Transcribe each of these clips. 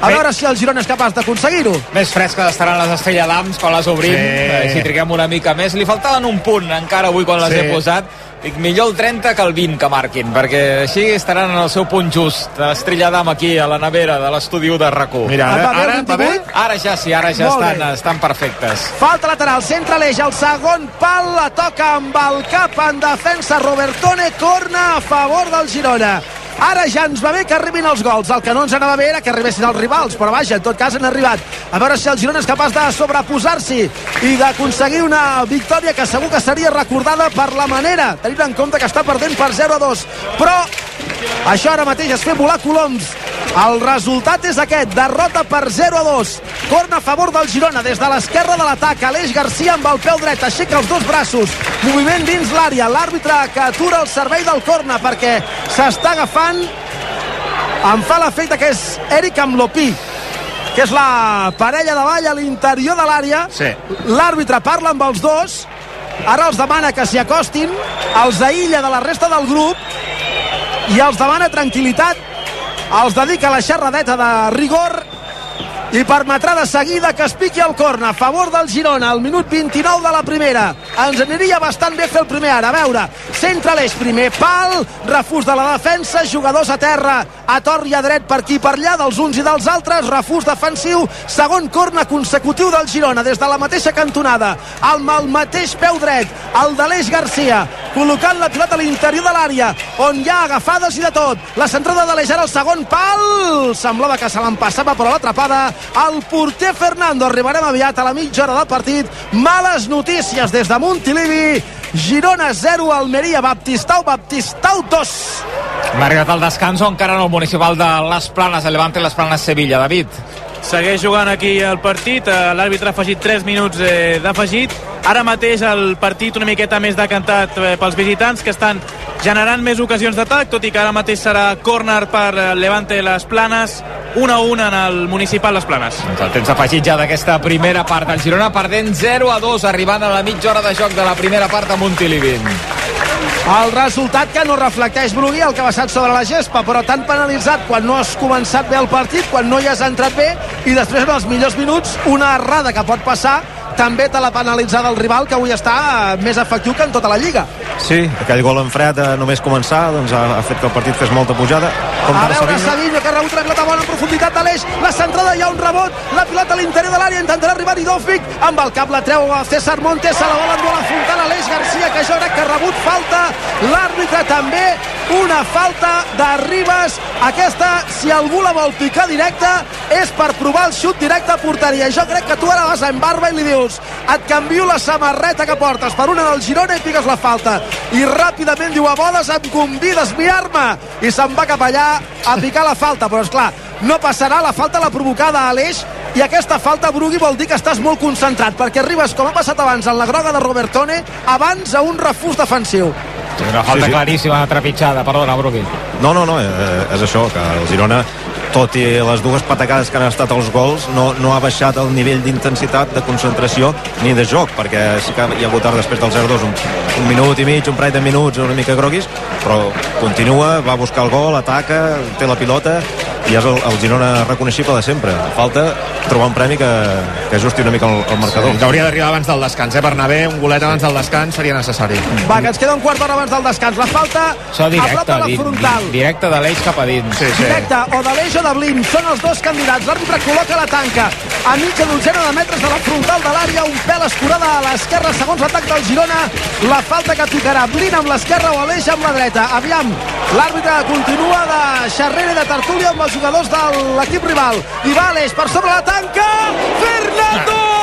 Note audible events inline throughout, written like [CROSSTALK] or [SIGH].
A veure si el Girona és capaç d'aconseguir-ho. Més fresques estaran les Estrella d'Ams quan les obrim, Sí. sí. si triguem una mica més. Li faltaven un punt encara avui quan les Sí. he posat. Dic, millor el 30 que el 20 que marquin, perquè així estaran en el seu punt just. Estrella d'Am aquí a la nevera de l'estudi 1 de rac Mira, ara, ara? 28? Ara ja sí, ara ja Molt estan, bé. estan perfectes. Falta lateral, centre l'eix, el segon pal, la toca amb el cap en defensa Robertone, corna a favor del Girona. Ara ja ens va bé que arribin els gols. El que no ens anava bé era que arribessin els rivals, però vaja, en tot cas han arribat. A veure si el Girona és capaç de sobreposar-s'hi i d'aconseguir una victòria que segur que seria recordada per la manera, tenint en compte que està perdent per 0 a 2. Però això ara mateix és fer volar coloms. El resultat és aquest, derrota per 0 a 2. Corna a favor del Girona des de l'esquerra de l'atac. Aleix Garcia amb el peu dret, aixeca els dos braços. Moviment dins l'àrea. L'àrbitre que atura el servei del corna perquè s'està agafant. Em fa l'efecte que és Eric Amlopí que és la parella de ball a l'interior de l'àrea. Sí. L'àrbitre parla amb els dos, ara els demana que s'hi acostin, els aïlla de la resta del grup i els demana tranquil·litat, els dedica la xerradeta de rigor i permetrà de seguida que es piqui el corna a favor del Girona al minut 29 de la primera. Ens aniria bastant bé fer el primer ara. A veure, centre l'eix primer pal, refús de la defensa jugadors a terra, a tor i a dret per aquí per allà, dels uns i dels altres refús defensiu, segon corna consecutiu del Girona, des de la mateixa cantonada amb el mateix peu dret el d'Aleix Garcia, col·locant la pilota a l'interior de l'àrea, on hi ha agafades i de tot, la centrada d'Aleix ara el segon pal, semblava que se l'empassava però l'atrapada el porter Fernando. Arribarem aviat a la mitja hora del partit. Males notícies des de Montilivi. Girona 0, Almeria, Baptistau, Baptistau 2. Hem arribat al descans encara no el municipal de Les Planes, el Levante Les Planes Sevilla, David. Segueix jugant aquí el partit, eh, l'àrbitre ha afegit 3 minuts eh, d'afegit. Ara mateix el partit una miqueta més decantat eh, pels visitants que estan generant més ocasions d'atac, tot i que ara mateix serà córner per Levante les Planes, 1 a 1 en el municipal les Planes. Doncs el temps afegit ja d'aquesta primera part. El Girona perdent 0 a 2, arribant a la mitja hora de joc de la primera part a Montilivi. El resultat que no reflecteix Brugui el que ha passat sobre la gespa, però tan penalitzat quan no has començat bé el partit, quan no hi has entrat bé, i després en els millors minuts una errada que pot passar també te la penalitzada el rival que avui està eh, més efectiu que en tota la Lliga. Sí, aquell gol en fred a només començar doncs ha, ha fet que el partit fes molta pujada. Com A veure Savinho. Savinho que ha rebut una pilota bona en profunditat de l'eix la centrada hi ha un rebot la pilota a l'interior de l'àrea intentarà arribar Didòfic amb el cap la treu a César Montes se la vol endur a la frontal a l'eix Garcia que jo crec que ha rebut falta l'àrbitre també una falta de Ribas. Aquesta si algú la vol picar directa és per provar el xut directe a porteria. Jo crec que tu ara vas en barba i li dius et canvio la samarreta que portes per una del Girona i piques la falta. I ràpidament diu a bodes em convida a esmiar-me i se'n va cap allà a picar la falta. Però és clar no passarà. La falta la provocada a l'eix i aquesta falta Brugui vol dir que estàs molt concentrat perquè arribes com ha passat abans en la groga de Robertone abans a un refús defensiu Una falta Sí, sí. claríssima, trepitjada, perdona, Brugui. No, no, no, eh, és això, que el Girona, tot i les dues patacades que han estat els gols, no, no ha baixat el nivell d'intensitat, de concentració ni de joc, perquè sí que hi ha hagut ara després del 0-2 un, un minut i mig, un parell de minuts una mica groguis, però continua, va buscar el gol, ataca, té la pilota i és el, el Girona reconeixible de sempre. Falta trobar un premi que, que ajusti una mica el, el marcador. Que hauria d'arribar abans del descans, eh? Bernabé, un golet abans del descans seria necessari. va, que ens queda un quart d'hora abans del descans la falta Això a prop directe, de la frontal di, directe de l'eix cap a dins. Sí, sí. directe o de l'eix o de Blin són els dos candidats l'àrbitre col·loca la tanca a mitja dotzena de metres de la frontal de l'àrea un pèl escurada a l'esquerra segons l'atac del Girona la falta que tocarà Blin amb l'esquerra o Aleix amb la dreta aviam, l'àrbitre continua de xerrera i de tertúlia amb els jugadors de l'equip rival. I va Aleix per sobre la tanca. Fernando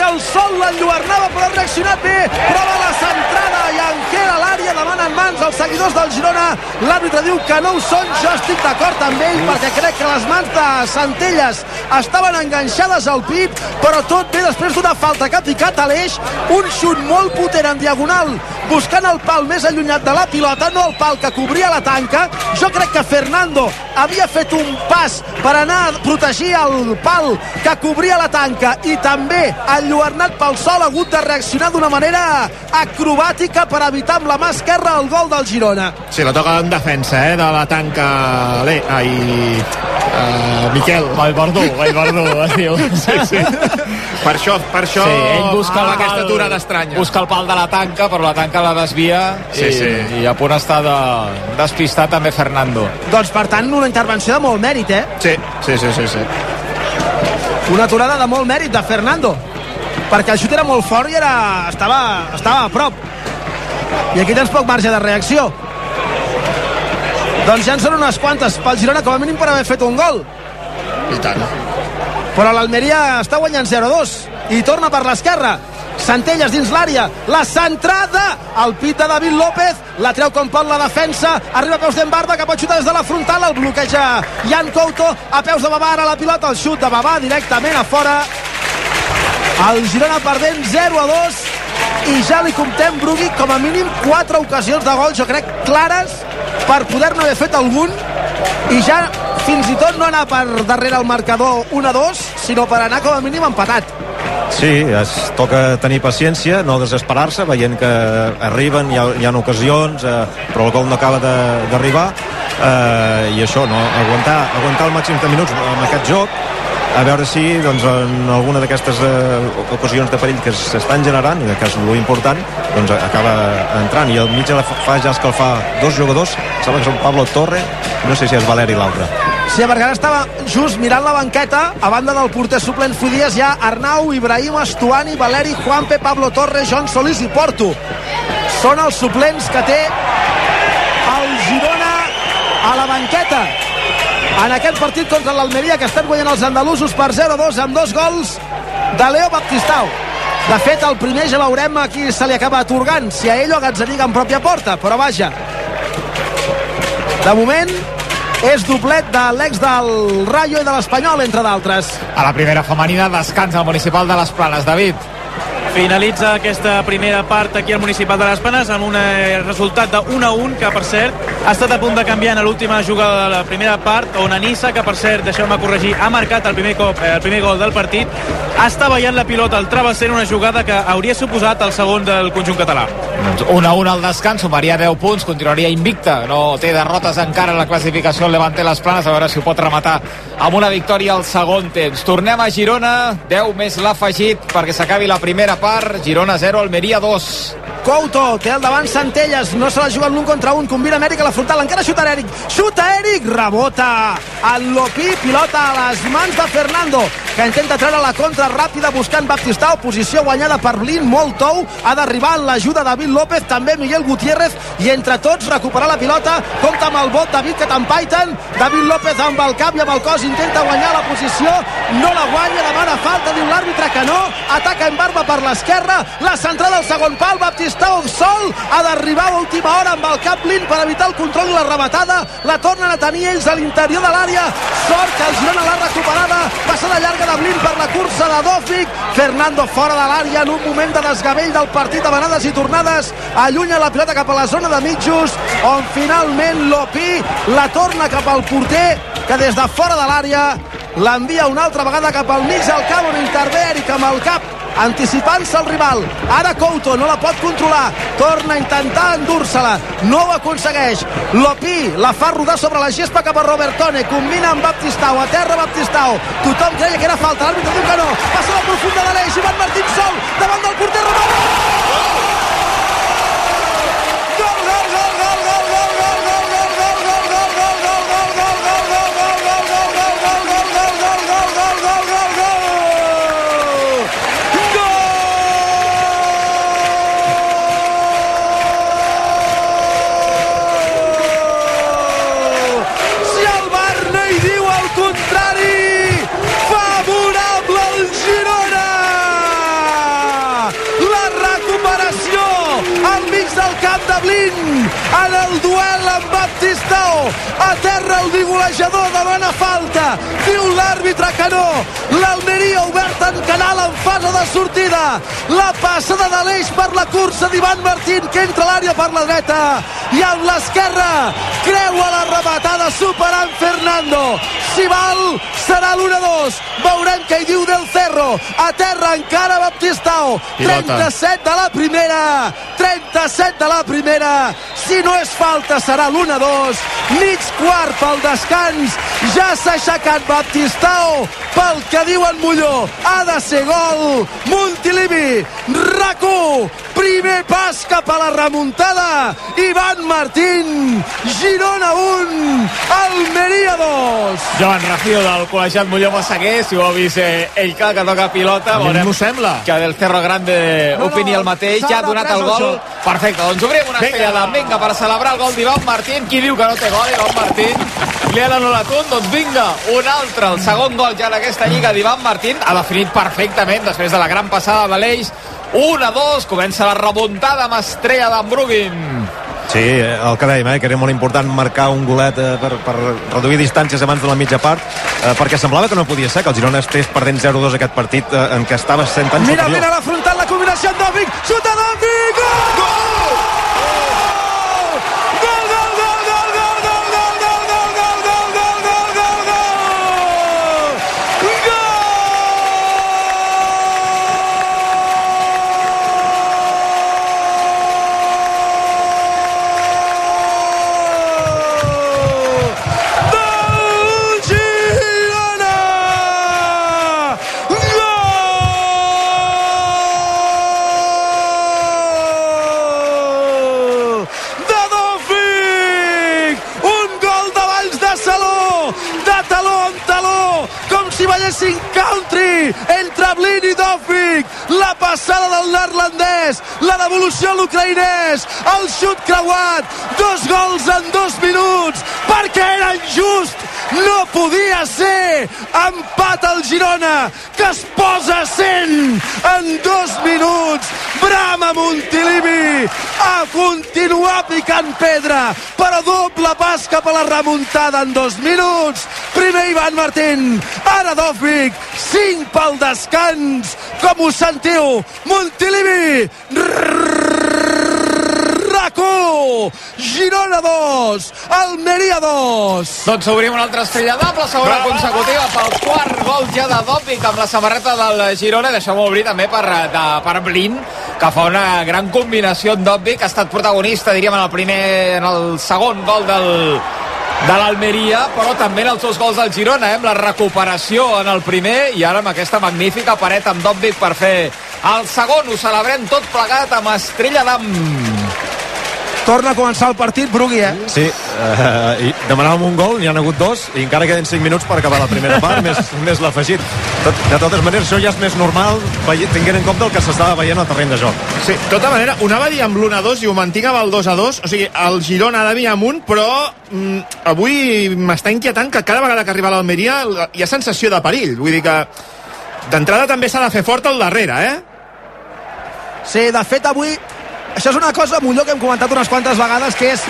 que el sol l'enlluernava però ha reaccionat bé prova la centrada i enquera l'àrea demanen mans els seguidors del Girona l'àrbitre diu que no ho són jo estic d'acord amb ell perquè crec que les mans de Centelles estaven enganxades al pit, però tot ve després d'una falta que ha picat a l'eix, un xut molt potent en diagonal, buscant el pal més allunyat de la pilota, no el pal que cobria la tanca. Jo crec que Fernando havia fet un pas per anar a protegir el pal que cobria la tanca i també enlluernat pel sol ha hagut de reaccionar d'una manera acrobàtica per evitar amb la mà esquerra el gol del Girona. Sí, la toca en defensa, eh, de la tanca... Ale, ai, uh, Miquel. Vallverdú, Vallverdú, es [LAUGHS] diu. Sí, sí. Per això, per això Sí, ell busca el aquesta aturada estranya. busca el pal de la tanca, però la tanca la desvia Sí, i, sí. i a punt està de despistar també Fernando. Doncs, per tant, una intervenció de molt mèrit, eh? Sí, sí, sí, sí, sí. Una aturada de molt mèrit de Fernando perquè el xut era molt fort i era... estava, estava a prop. I aquí tens poc marge de reacció. Doncs ja en són unes quantes pel Girona com a mínim per haver fet un gol. I tant. però l'Almeria està guanyant 0-2 i torna per l'esquerra. Centelles dins l'àrea, la centrada el pit de David López la treu com pot la defensa, arriba a peus d'Embarba que pot xutar des de la frontal, el bloqueja Jan Couto, a peus de Babà ara la pilota el xut de Babà directament a fora el Girona perdent 0 a 2 i ja li comptem Brugui com a mínim 4 ocasions de gol jo crec clares per poder-ne haver fet algun. I ja fins i tot no anar per darrere el marcador 1 a 2 sinó per anar com a mínim empatat. Sí, es toca tenir paciència, no desesperar-se, veient que arriben, hi ha, hi ha ocasions, eh, però el gol no acaba d'arribar, eh, i això, no? aguantar, aguantar el màxim de minuts en aquest joc, a veure si doncs, en alguna d'aquestes eh, ocasions de perill que s'estan generant, i que és lo important, doncs acaba entrant. I al mig la fa ja escalfar dos jugadors, sembla que són Pablo Torre, no sé si és Valeri l'altre. Sí, perquè ara estava just mirant la banqueta, a banda del porter suplent Fudies, hi ha Arnau, Ibrahim, Estuani, Valeri, Juanpe, Pablo Torres, Joan Solís i Porto. Són els suplents que té el Girona a la banqueta en aquest partit contra l'Almeria que estan guanyant els andalusos per 0-2 amb dos gols de Leo Baptistau. De fet, el primer ja veurem a qui se li acaba atorgant, si a ell o a Gazzaniga en pròpia porta, però vaja. De moment, és doblet de l'ex del Rayo i de l'Espanyol, entre d'altres. A la primera femenina descansa el municipal de les Planes, David. Finalitza aquesta primera part aquí al Municipal de les Penes amb un eh, resultat de 1 a 1 que per cert ha estat a punt de canviar en l'última jugada de la primera part on Anissa, que per cert, deixeu-me corregir ha marcat el primer, cop, eh, el primer gol del partit està ballant la pilota al travesser en una jugada que hauria suposat el segon del conjunt català Doncs 1 a 1 al descans, sumaria 10 punts, continuaria invicta, no té derrotes encara en la classificació el Levante les Planes, a veure si ho pot rematar amb una victòria al segon temps. Tornem a Girona, 10 més l'ha afegit perquè s'acabi la primera part, Girona 0, Almeria 2. Couto, té al davant Centelles, no se la juguen l'un contra un, combina Amèric a la frontal, encara xuta Eric, xuta Eric, rebota. El Lopí, pilota a les mans de Fernando, que intenta treure la contra ràpida buscant Baptistao, posició guanyada per Blin, molt tou, ha d'arribar en l'ajuda de David López, també Miguel Gutiérrez, i entre tots recuperar la pilota, compta amb el vot David que t'empaiten, David López amb el cap i amb el cos intenta guanyar la posició, no la guanya, demana falta, diu l'àrbitre que no, ataca en barba per l'esquerra, la centrada al segon pal, Baptistao sol, ha d'arribar a última hora amb el cap Blin per evitar el control i la rematada, la tornen a tenir ells a l'interior de l'àrea, sort que el Girona l'ha recuperada, passada llarga de Blin per la cursa de Dòfic, Fernando fora de l'àrea en un moment de desgavell del partit a venades i tornades, allunya la pilota cap a la zona de mitjos, on finalment Lopí la torna cap al porter, que des de fora de l'àrea l'envia una altra vegada cap al mig del camp on intervé Eric amb el cap anticipant-se al rival. Ara Couto no la pot controlar. Torna a intentar endur-se-la. No ho aconsegueix. Lopí la fa rodar sobre la gespa cap a Robertone. Combina amb Baptistao a terra Baptistao tothom creia que era falta. L'àrbitre diu que no. Passa la profunda de l'eix. Ivan Martín sol davant del porter Roberto que no l'Almeria obert en canal en fase de sortida. La passada de l'eix per la cursa d'Ivan Martín que entra a l'àrea per la dreta. I amb l'esquerra creua la rematada superant Fernando. Si val serà l'1-2 veurem què hi diu Del Cerro. A terra encara Baptistao. Pilota. 37 de la primera. 37 de la primera. Si no és falta serà l'1-2 mig quart pel descans ja s'ha aixecat Baptistao pel que diuen Molló ha de ser gol Montilivi RAC1 primer pas cap a la remuntada Ivan Martín Girona 1 Almeria 2 Joan Rafio del col·legiat Molló Massaguer, si ho ha vist eh, ell que, que toca pilota, A mi veurem sembla. que del Cerro Grande No, no, opini el mateix, ja ha donat el gol. Perfecte, doncs obrim una Vinga. estrella de vinga per celebrar el gol d'Ivan Martín. Qui diu que no té gol, Ivan Martín? Li han anul·lat un, doncs vinga, un altre. El segon gol ja en aquesta lliga d'Ivan Martín ha definit perfectament després de la gran passada de l'Eix. 1 a 2, comença la remuntada amb estrella d'Ambrugin. Sí, eh, el que dèiem, eh, que era molt important marcar un golet eh, per, per reduir distàncies abans de la mitja part, eh, perquè semblava que no podia ser que el Girona estés perdent 0-2 aquest partit eh, en què estava sent tan Mira, superior. mira la frontal, la combinació amb Dòvic, xuta Dòvic! Gol! Gol, creuat! Dos gols en dos minuts! Perquè era injust! No podia ser! Empat al Girona, que es posa 100 en dos minuts! Brama Montilivi a continuar picant pedra, però doble pas cap a la remuntada en dos minuts. Primer Ivan Martín, ara Dòfic, 5 pel descans. Com ho sentiu? Montilivi, RAC1, Girona 2, Almeria 2. Doncs obrim una altra estrella doble, segona consecutiva pel quart gol ja de Dòpic amb la samarreta del Girona. Deixeu-me obrir també per, de, per Blin, que fa una gran combinació amb Dòpic, que ha estat protagonista, diríem, en el primer, en el segon gol del, de l'Almeria, però també en els dos gols del Girona, eh, amb la recuperació en el primer i ara amb aquesta magnífica paret amb Dòpic per fer el segon. Ho celebrem tot plegat amb Estrella d'Am. Torna a començar el partit, Brugui, eh? Sí, eh, i demanàvem un gol, n'hi han hagut dos, i encara queden 5 minuts per acabar la primera part, [LAUGHS] més, més l'afegit. Tot, de totes maneres, això ja és més normal, tenint en compte el que s'estava veient al terreny de joc. Sí, de tota manera, ho anava a dir amb l'1-2 i ho mantinc amb el 2-2. O sigui, el Girona ha de venir amunt, però mm, avui m'està inquietant que cada vegada que arriba a l'Almeria hi ha sensació de perill. Vull dir que d'entrada també s'ha de fer fort al darrere, eh? Sí, de fet, avui... Això és una cosa, Molló, que hem comentat unes quantes vegades, que és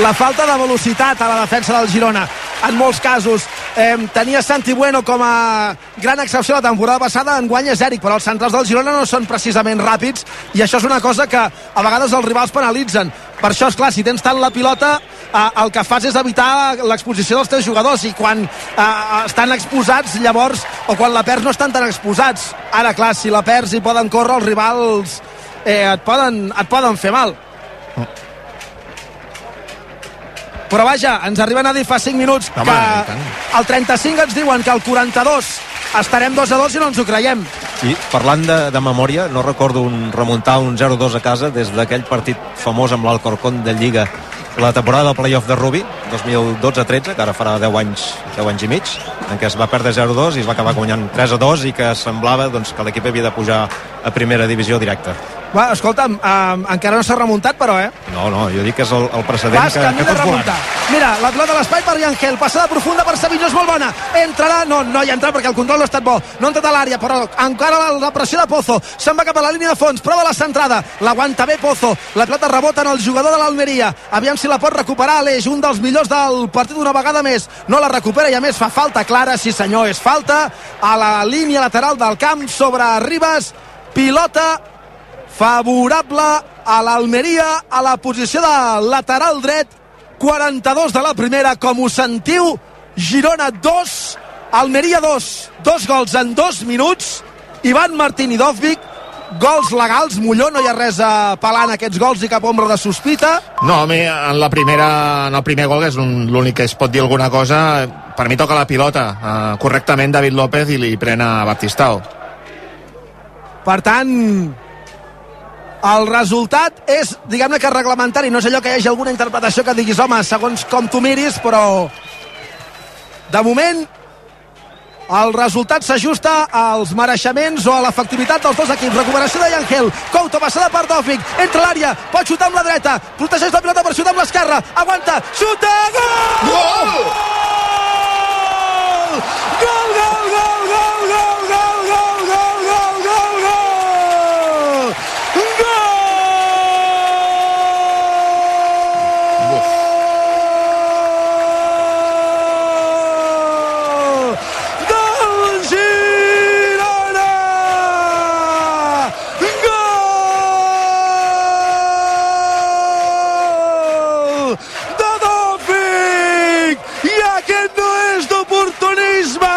la falta de velocitat a la defensa del Girona. En molts casos, eh, tenia Santi Bueno com a gran excepció la temporada passada, en guany és Eric, però els centrals del Girona no són precisament ràpids, i això és una cosa que a vegades els rivals penalitzen. Per això, és clar, si tens tant la pilota, eh, el que fas és evitar l'exposició dels teus jugadors, i quan eh, estan exposats, llavors, o quan la perds no estan tan exposats. Ara, clar, si la perds i poden córrer, els rivals eh, et, poden, et poden fer mal. Però vaja, ens arriben a dir fa 5 minuts Home, que al 35 ens diuen que al 42 estarem 2 a 2 i no ens ho creiem. I parlant de, de memòria, no recordo un, remuntar un 0-2 a casa des d'aquell partit famós amb l'Alcorcón de Lliga la temporada del playoff de Rubi 2012-13, que ara farà 10 anys 10 anys i mig, en què es va perdre 0-2 i es va acabar guanyant 3-2 i que semblava doncs, que l'equip havia de pujar a primera divisió directa. Va, escolta'm, um, encara no s'ha remuntat, però, eh? No, no, jo dic que és el, el precedent Vas, que, que de tots remuntar. Mira, la pilota a l'espai per Yangel, passada profunda per Savinho, és molt bona. Entrarà, no, no hi ha entrat perquè el control no ha estat bo. No ha entrat a l'àrea, però encara la, la pressió de Pozo. Se'n va cap a la línia de fons, prova la centrada. L'aguanta bé Pozo. La pilota rebota en el jugador de l'Almeria. Aviam si la pot recuperar l'Eix, un dels millors del partit una vegada més. No la recupera i a més fa falta clara, sí senyor, és falta a la línia lateral del camp sobre Ribas. Pilota favorable a l'Almeria a la posició de lateral dret 42 de la primera com ho sentiu Girona 2 Almeria 2 dos gols en dos minuts. Ivan Martín i Dovvik gols legals, Molló, no hi ha res a pelar en aquests gols i cap ombra de sospita. No, a mi en la primera, en el primer gol, és l'únic que es pot dir alguna cosa, per mi toca la pilota eh, correctament David López i li pren a Baptistao. Per tant el resultat és, diguem-ne que reglamentari, no és allò que hi hagi alguna interpretació que diguis, home, segons com tu miris, però de moment el resultat s'ajusta als mereixements o a l'efectivitat dels dos equips. Recuperació de Yangel. Couto, passada per Dòfic. Entra l'àrea, pot xutar amb la dreta. Protegeix la pilota per xutar amb l'esquerra. Aguanta, xuta! Gol, gol, gol, gol, gol, gol, gol, gol, gol, gol, gol! Gol! Del Girona! Gol! De Dòfic! I aquest no és d'oportunisme!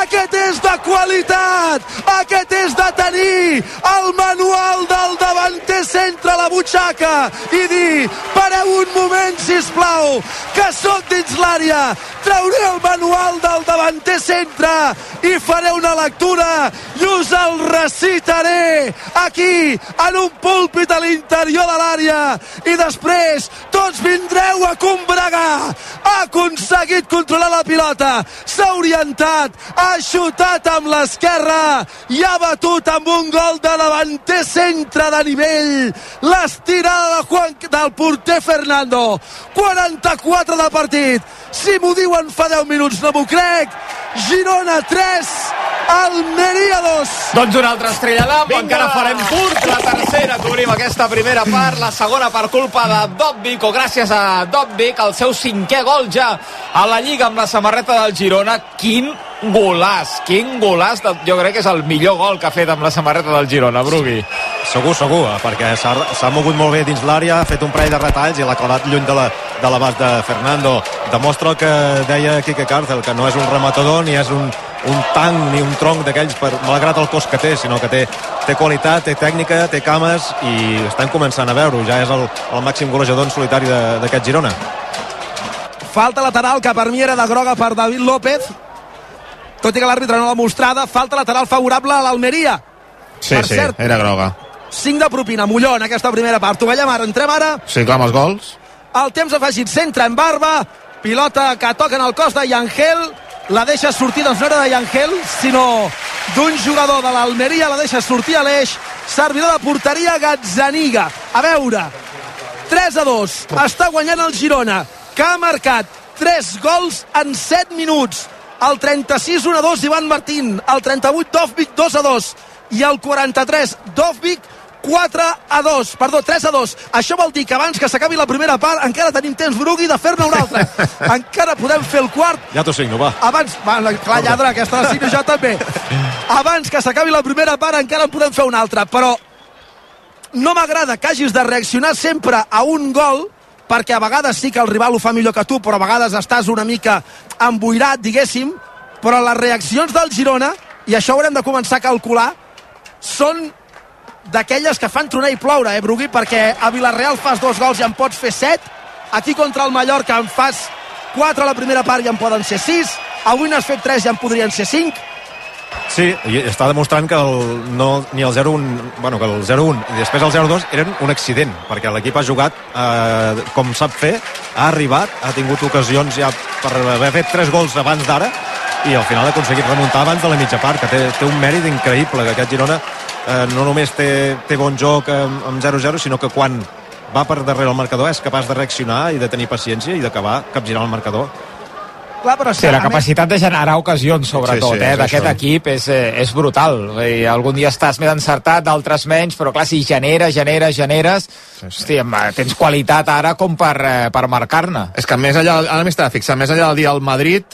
Aquest és de qualitat! Aquest és de tenir el manual del davanter centre a la butxaca i dir pareu un moment, si plau, que sóc dins l'àrea, trauré el manual del davanter centre i faré una lectura i us el recitaré aquí, en un púlpit a l'interior de l'àrea. I després tots vindreu a combregar. Ha aconseguit controlar la pilota s'ha orientat, ha xutat amb l'esquerra i ha batut amb un gol de davanter centre de nivell l'estirada de Juan, del porter Fernando. 44 de partit. Si m'ho diuen fa 10 minuts no m'ho crec. Girona 3 Almeria 2 Doncs una altra estrella d'am, encara farem curt. La tercera, cobrim aquesta primera part, la segona per culpa de Dobbic, o gràcies a Dobbic, el seu cinquè gol ja a la Lliga amb la samarreta del Girona. Quin golàs, quin golàs, de, jo crec que és el millor gol que ha fet amb la samarreta del Girona, Brugui. Segur, segur, eh, perquè s'ha s'ha mogut molt bé dins l'àrea, ha fet un parell de retalls i l'ha clavat lluny de la de l'abast de Fernando. Demostra el que deia Quique Cárcel, que no és un rematador ni és un, un tanc ni un tronc d'aquells, per, malgrat el cos que té, sinó que té, té qualitat, té tècnica, té cames i estan començant a veure-ho. Ja és el, el màxim golejador en solitari de- d'aquest Girona. Falta lateral que per mi era de groga per David López tot i que l'àrbitre no l'ha mostrada falta lateral favorable a l'Almeria Sí, Per sí, cert. era groga. 5 de propina, Molló en aquesta primera part. Ho veiem ara, entrem ara. Sí, clar, amb els gols. el temps afegit centra en barba pilota que toca en el cos de Yangel la deixa sortir, doncs no era de Yangel sinó d'un jugador de l'Almeria la deixa sortir a l'eix servidor de porteria Gazzaniga. A veure 3 a 2 està guanyant el Girona que ha marcat 3 gols en 7 minuts. El 36 1 a 2 Ivan Martín el 38 Dovvik 2 a 2 i el 43 Dovvik 4 a 2, perdó, 3 a 2. Això vol dir que abans que s'acabi la primera part encara tenim temps, Brugui, de fer-ne una altra. [LAUGHS] encara podem fer el quart Ja t'ho signo, va. abans, va, la- clar, lladre, aquesta la signo jo també. Abans que s'acabi la primera part encara en podem fer una altra, però no m'agrada que hagis de reaccionar sempre a un gol perquè a vegades sí que el rival ho fa millor que tu, però a vegades estàs una mica emboirat, diguéssim, però les reaccions del Girona, i això haurem de començar a calcular, són d'aquelles que fan tronar i ploure, eh, Brugui? Perquè a Villarreal fas dos gols i en pots fer set, aquí contra el Mallorca en fas quatre a la primera part i en poden ser sis, avui n'has fet tres i en podrien ser cinc, Sí, i està demostrant que el, no, ni el 0-1, bueno, que el 0-1 i després el 0-2 eren un accident, perquè l'equip ha jugat eh, com sap fer, ha arribat, ha tingut ocasions ja per haver fet tres gols abans d'ara i al final ha aconseguit remuntar abans de la mitja part, que té, té un mèrit increïble, que aquest Girona eh, no només té, té bon joc amb, amb 0-0, sinó que quan va per darrere el marcador és capaç de reaccionar i de tenir paciència i d'acabar capgirant el marcador Clar, però Sí, la capacitat de generar ocasions, sobretot, Sí, sí, eh, d'aquest equip és, eh, és brutal. I algun dia estàs més encertat, d'altres menys, però clar, si generes, generes, generes, sí, sí. Hosti, home, tens qualitat ara com per, eh, per marcar-ne. És que més allà, ara m'he estat fixant, més allà del dia al Madrid,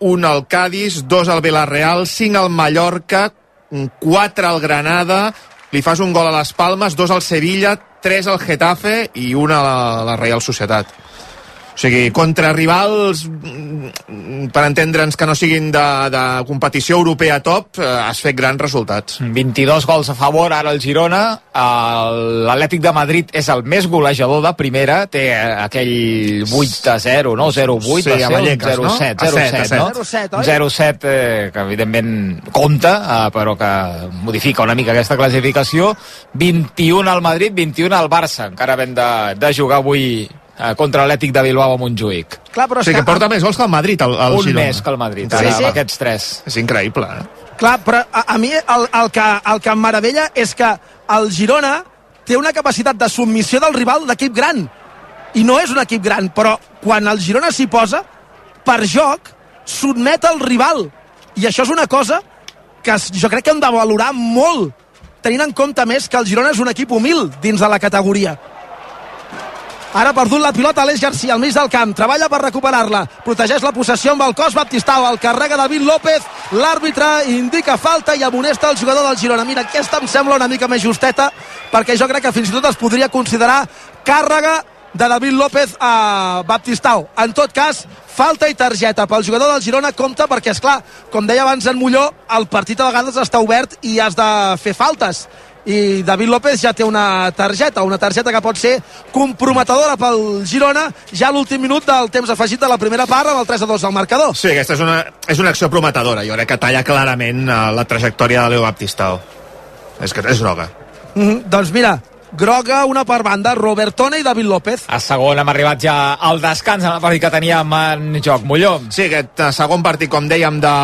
un al Cádiz, dos al Villarreal, cinc al Mallorca, quatre al Granada, li fas un gol a les Palmes, dos al Sevilla, tres al Getafe i una a la Real Societat. O sigui, contra rivals, mm, per entendre'ns que no siguin de, de competició europea top, eh, has fet grans resultats. 22 gols a favor, ara el Girona. L'Atlètic de Madrid és el més golejador de primera, té eh, aquell 8 a 0, no? 0-8, Sí, va a ser Vallecas, un no? 0-7, A set, a 0-7, set. no? 0-7, oi? 0-7, eh, que evidentment compta, eh, però que modifica una mica aquesta classificació. 21 al Madrid, 21 al Barça. Encara hem de, de jugar avui eh, contra l'Atlètic de Bilbao a Montjuïc. Clar, però O sigui que que, porta més gols que el Madrid, el, el Un Girona. més que el Madrid, Sí, ara, sí. amb aquests tres. És increïble, eh? Clar, però a, a mi el, el, que, el que em meravella és que el Girona té una capacitat de submissió del rival d'equip gran. I no és un equip gran, però quan el Girona s'hi posa, per joc, sotmet el rival. I això és una cosa que jo crec que hem de valorar molt, tenint en compte més que el Girona és un equip humil dins de la categoria. Ara ha perdut la pilota Aleix Garcia al mig del camp. Treballa per recuperar-la. Protegeix la possessió amb el cos Baptistao. El carrega David López. L'àrbitre indica falta i amonesta el jugador del Girona. Mira, aquesta em sembla una mica més justeta perquè jo crec que fins i tot es podria considerar càrrega de David López a Baptistao. En tot cas, falta i targeta pel jugador del Girona compta perquè, és clar, com deia abans en Molló, el partit a vegades està obert i has de fer faltes i David López ja té una targeta, una targeta que pot ser comprometedora pel Girona ja a l'últim minut del temps afegit de la primera part amb el 3 a 2 al marcador. Sí, aquesta és una, és una acció prometedora. Jo crec que talla clarament eh, la trajectòria de Leo Baptistao. És que és groga. Mm -hmm. Doncs mira, groga una per banda, Robertone i David López. A segon hem arribat ja al descans en el partit que teníem en joc. Molló. Sí, aquest eh, segon partit, com dèiem, de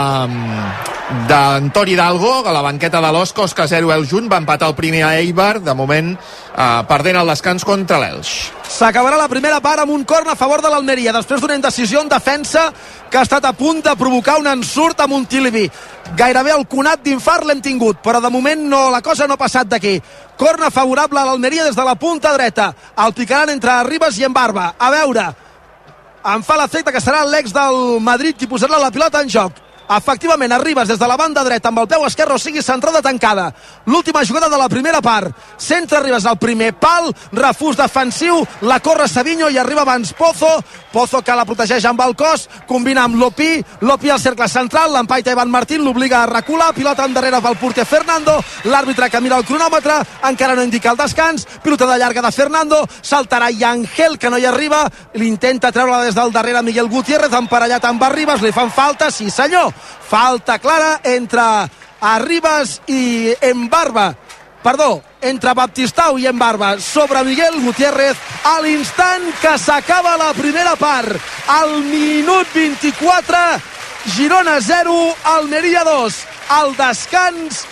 d'Antori Hidalgo, a la banqueta de l'Osca, Oscar 0 el Junt, va empatar el primer a Eibar, de moment eh, perdent el descans contra l'Elx. S'acabarà la primera part amb un corn a favor de l'Almeria, després d'una indecisió en defensa que ha estat a punt de provocar un ensurt a Montilivi. Gairebé el conat d'infart l'hem tingut, però de moment no, la cosa no ha passat d'aquí. Corna favorable a l'Almeria des de la punta dreta. El picaran entre Ribas i Embarba. A veure, em fa l'efecte que serà l'ex del Madrid qui posarà la pilota en joc. Efectivament, arribes des de la banda dreta amb el peu esquerre, o sigui, centrada tancada. L'última jugada de la primera part. Centre arribes al primer pal, refús defensiu, la corre Savinho i arriba abans Pozo. Pozo que la protegeix amb el cos, combina amb Lopi, Lopi al cercle central, l'empaita Ivan Martín, l'obliga a recular, pilota endarrere pel porter Fernando, l'àrbitre que mira el cronòmetre, encara no indica el descans, pilota de llarga de Fernando, saltarà Yangel, que no hi arriba, l'intenta treure des del darrere Miguel Gutiérrez, emparellat amb Arribas, li fan falta, sí senyor, falta clara entre Arribas i Embarba. Perdó, entre Baptistau i Embarba. Sobre Miguel Gutiérrez a l'instant que s'acaba la primera part. Al minut 24 Girona 0, Almeria 2 al descans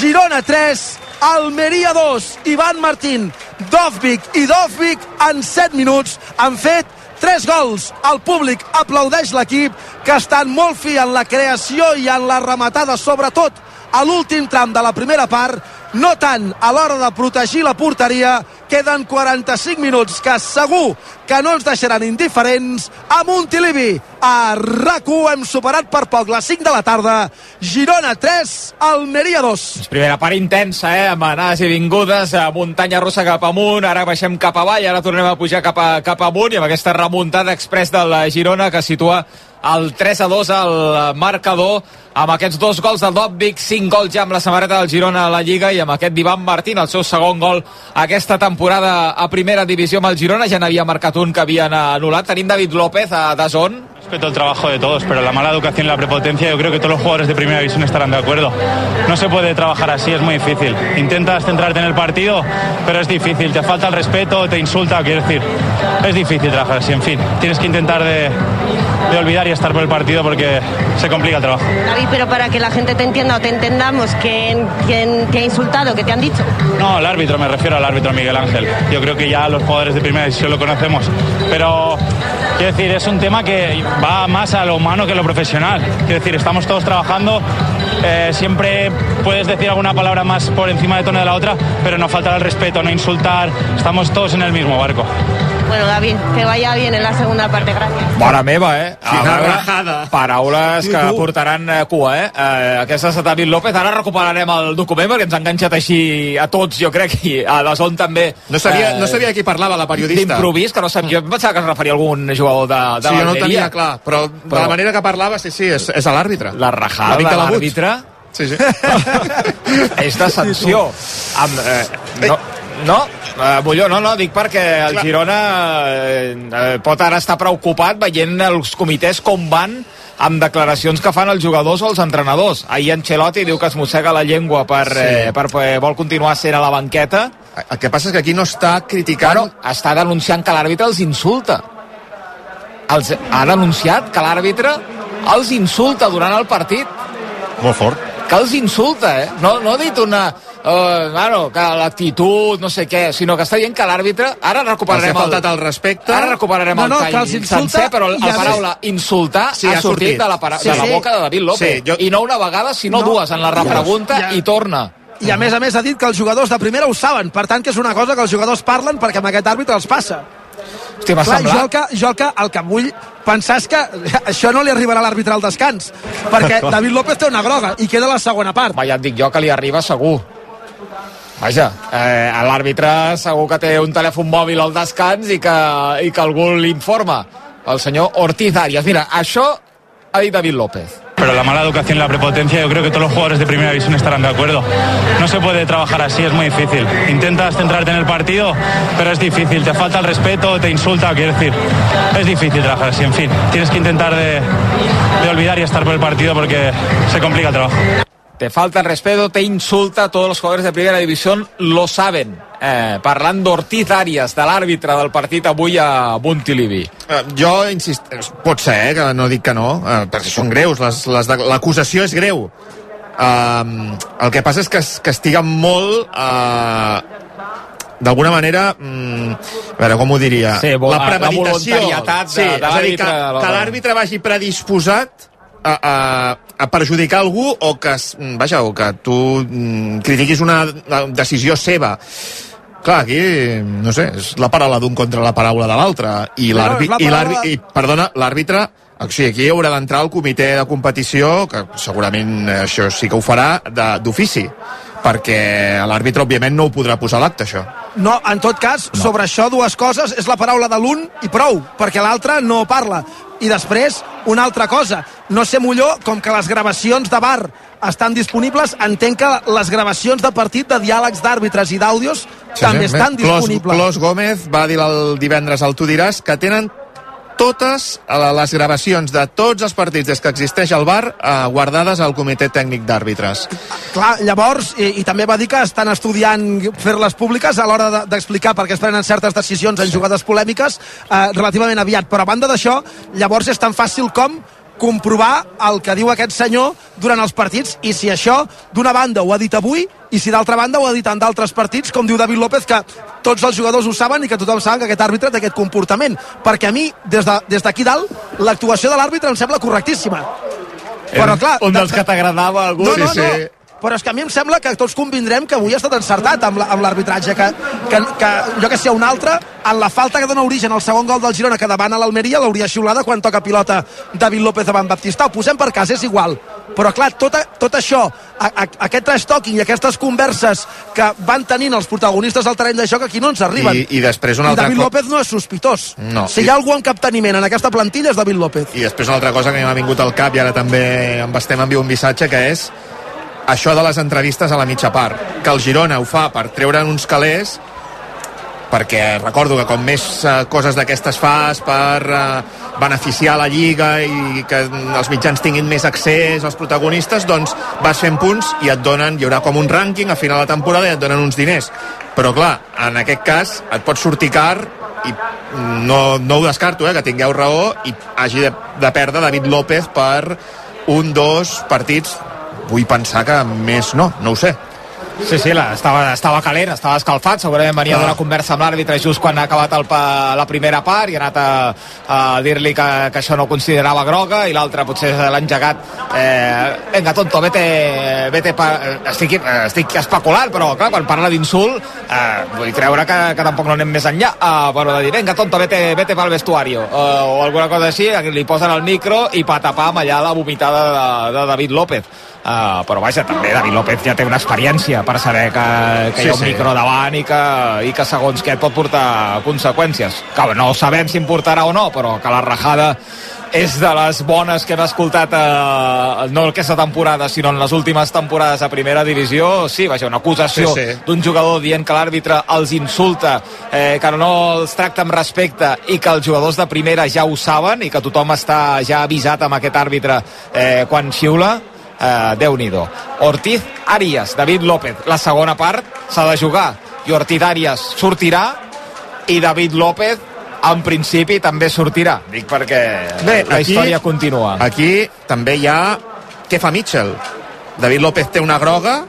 Girona 3 Almeria 2 Ivan Martín Dovvik i Dovvik en 7 minuts han fet 3 gols. El públic aplaudeix l'equip que estan molt fi en la creació i en la rematada, sobretot a l'últim tram de la primera part, no tant a l'hora de protegir la porteria, queden 45 minuts que segur que no ens deixaran indiferents a Montilivi. A rac hem superat per poc les 5 de la tarda. Girona 3, Almeria 2. Primera part intensa, eh? amb anades i vingudes, a muntanya russa cap amunt, ara baixem cap avall, ara tornem a pujar cap, a, cap amunt, i amb aquesta remuntada express de la Girona que situa el 3 a 2 al marcador amb aquests dos gols del Dobbic, 5 gols ja amb la samarreta del Girona a la Lliga i amb aquest d'Ivan Martín, el seu segon gol aquesta temporada a primera divisió amb el Girona, ja n'havia marcat un que havien anul·lat. Tenim David López a Dazón. Respeto el trabajo de todos, pero la mala educación y la prepotencia, yo creo que todos los jugadores de primera división estarán de acuerdo. No se puede trabajar así, es muy difícil. Intentas centrarte en el partido, pero es difícil. Te falta el respeto, te insulta, quiero decir. Es difícil trabajar así, en fin. Tienes que intentar de, de olvidar y estar por el partido porque se complica el trabajo. David, pero para que la gente te entienda o te entendamos, ¿quién, quién te ha insultado? ¿Qué te han dicho? No, el árbitro, me refiero al árbitro Miguel Ángel. Yo creo que ya los jugadores de primera división lo conocemos. Pero, quiero decir, es un tema que va más a lo humano que a lo profesional. Quiero decir, estamos todos trabajando. eh, siempre puedes decir alguna palabra más por encima de tono de la otra, pero no faltar el respeto, no insultar. Estamos todos en el mismo barco. Bueno, David, que vaya bien en la segunda parte, gracias. Mare meva, eh? A Quina veure, rajada. paraules que portaran eh, cua, eh? eh aquesta és de David López. Ara recuperarem el document perquè ens ha enganxat així a tots, jo crec, i a la zona també. No sabia, eh, no sabia qui parlava, la periodista. D'improvís, que no sabia. Jo em pensava que es referia a algun jugador de, de Sí, jo no tenia clar, però, de Però- la manera que parlava, sí, sí, és, és a l'àrbitre. La rajada de l'àrbitre Sí, sí. [LAUGHS] és de sanció. Amb, eh, no, no, eh, Molló, no, no, dic perquè el Clar. Girona eh, eh, pot ara estar preocupat veient els comitès com van amb declaracions que fan els jugadors o els entrenadors. Ahir Ancelotti diu que es mossega la llengua per, Sí. eh, per, per vol continuar sent a la banqueta. El que passa és que aquí no està criticant... Bueno, està denunciant que l'àrbitre els insulta. Els, ha denunciat que l'àrbitre els insulta durant el partit Molt fort. que els insulta, eh? No, no ha dit una... Uh, bueno, que l'actitud, no sé què, sinó que està dient que l'àrbitre... Ara els recuperarem ha faltat el respecte. Ara recuperarem No, el no, tall que els insulta sencer, però la a més- paraula insultar Sí, ha, ha sortit, sortit. de la, para... Sí, de la boca de David López. Sí, jo- I no una vegada, sinó No. dues, en la repregunta Ja. i torna. I a més a més ha dit que els jugadors de primera ho saben, per tant que és una cosa que els jugadors parlen perquè amb aquest àrbitre els passa. Hosti, Clar, jo, el semblat... que, jo el, que, el que vull pensar és que [LAUGHS] això no li arribarà a l'àrbitre al descans, perquè [LAUGHS] David López té una groga i queda la segona part. Va, ja et dic jo que li arriba segur. Vaja, eh, l'àrbitre segur que té un telèfon mòbil al descans i que, i que algú l'informa. El senyor Ortiz Arias. Mira, això ha dit David López. Pero la mala educación y la prepotencia, yo creo que todos los jugadores de primera división estarán de acuerdo. No se puede trabajar así, es muy difícil. Intentas centrarte en el partido, pero es difícil. Te falta el respeto, te insulta, quiero decir. Es difícil trabajar así, en fin. Tienes que intentar de, de olvidar y estar por el partido porque se complica el trabajo. Te falta el respeto, te insulta, todos los jugadores de primera división lo saben. Eh, parlant d'Ortiz Arias, de l'àrbitre del partit avui a Montilivi. Eh, jo insist... pot ser, eh, que no dic que no eh, perquè són greus, l'acusació és greu uh, el que passa és que es castiguen molt uh, d'alguna manera mm, a veure com ho diria Sí, la la premeditació voluntarietat de- sí, de és a dir, que, la- que l'àrbitre vagi predisposat a, a, a perjudicar algú o que, mm, vaja, o que tu mm, critiquis una decisió seva Clar, aquí, no sé, és la paraula d'un contra la paraula de l'altre. I l'àrbitre, la paraula- i, perdona, l'àrbitre, o sigui, aquí haurà d'entrar el comitè de competició, que segurament això sí que ho farà d'ofici, perquè l'àrbitre, òbviament, no ho podrà posar a l'acte, això. No, en tot cas, no. sobre això dues coses, és la paraula de l'un i prou, perquè l'altre no parla. I després, una altra cosa, no sé Molló, com que les gravacions de bar estan disponibles, entenc que les gravacions de partit de diàlegs d'àrbitres i d'àudios també estan Clos, disponibles. Clos Gómez va dir el divendres al Tu diràs que tenen totes les gravacions de tots els partits des que existeix el bar eh, guardades al comitè tècnic d'àrbitres. Clar, llavors, i, i també va dir que estan estudiant fer-les públiques a l'hora de- d'explicar de, per què es prenen certes decisions en jugades polèmiques eh, relativament aviat. Però a banda d'això, llavors és tan fàcil com comprovar el que diu aquest senyor durant els partits i si això d'una banda ho ha dit avui i si d'altra banda ho ha dit en d'altres partits com diu David López que tots els jugadors ho saben i que tothom sap que aquest àrbitre té aquest comportament perquè a mi des d'aquí de, dalt l'actuació de l'àrbitre em sembla correctíssima però clar Un de- dels que t'agradava algú. no, no, sí, no. sí. Però és que a mi em sembla que tots convindrem que avui ha estat encertat amb la- amb l'arbitratge, que, que, que jo que sé, un altre, en la falta que dona origen al segon gol del Girona que davant a l'Almeria l'hauria xiulada quan toca pilota David López davant Baptista. Ho posem per cas, és igual. Però clar, tot, a, tot això, a, a, aquest trash talking i aquestes converses que van tenint els protagonistes del terreny de joc aquí no ens arriben. I, i després una I altra David López no és sospitós. No. Si hi ha algú amb capteniment en aquesta plantilla és David López. I després una altra cosa que m'ha vingut al cap i ara també em estem enviant un missatge que és això de les entrevistes a la mitja part que el Girona ho fa per treure'n uns calés perquè recordo que com més eh, coses d'aquestes fas per eh, beneficiar la Lliga i que els mitjans tinguin més accés als protagonistes, doncs vas fent punts i et donen, hi haurà com un rànquing a final de temporada i et donen uns diners. Però clar, en aquest cas et pot sortir car i no, no ho descarto, eh, que tingueu raó i hagi de, de perdre David López per un, dos partits vull pensar que més no, no ho sé. Sí, sí, la, estava, estava calent, estava escalfat, segurament venia Ah. d'una conversa amb l'àrbitre just quan ha acabat el, la primera part i ha anat a, a dir-li que, que això no considerava groga i l'altre potser l'ha engegat eh, venga, tonto, vete, vete pa, eh, estic, eh, estic especulant, però clar, quan parla d'insult eh, vull creure que, que tampoc no anem més enllà. Uh, bueno, de dir, venga, tonto, vete, vete pel vestuario uh, o alguna cosa així, li posen el micro i patapam allà la vomitada de, de David López Uh, però vaja, també David López ja té una experiència per saber que, que Sí, hi ha un sí. micro davant i que, i que segons què et pot portar conseqüències. Que no sabem si en portarà o no, però que la rajada és de les bones que hem escoltat eh, no aquesta temporada, sinó en les últimes temporades a primera divisió. Sí, vaja, una acusació Sí, sí. d'un jugador dient que l'àrbitre els insulta, eh, que no els tracta amb respecte i que els jugadors de primera ja ho saben i que tothom està ja avisat amb aquest àrbitre eh, quan xiula eh, Déu-n'hi-do. Ortiz Arias, David López, la segona part s'ha de jugar i Ortiz Arias sortirà i David López en principi també sortirà dic perquè Bé, la aquí- història continua aquí també hi ha què fa Mitchell? David López té una groga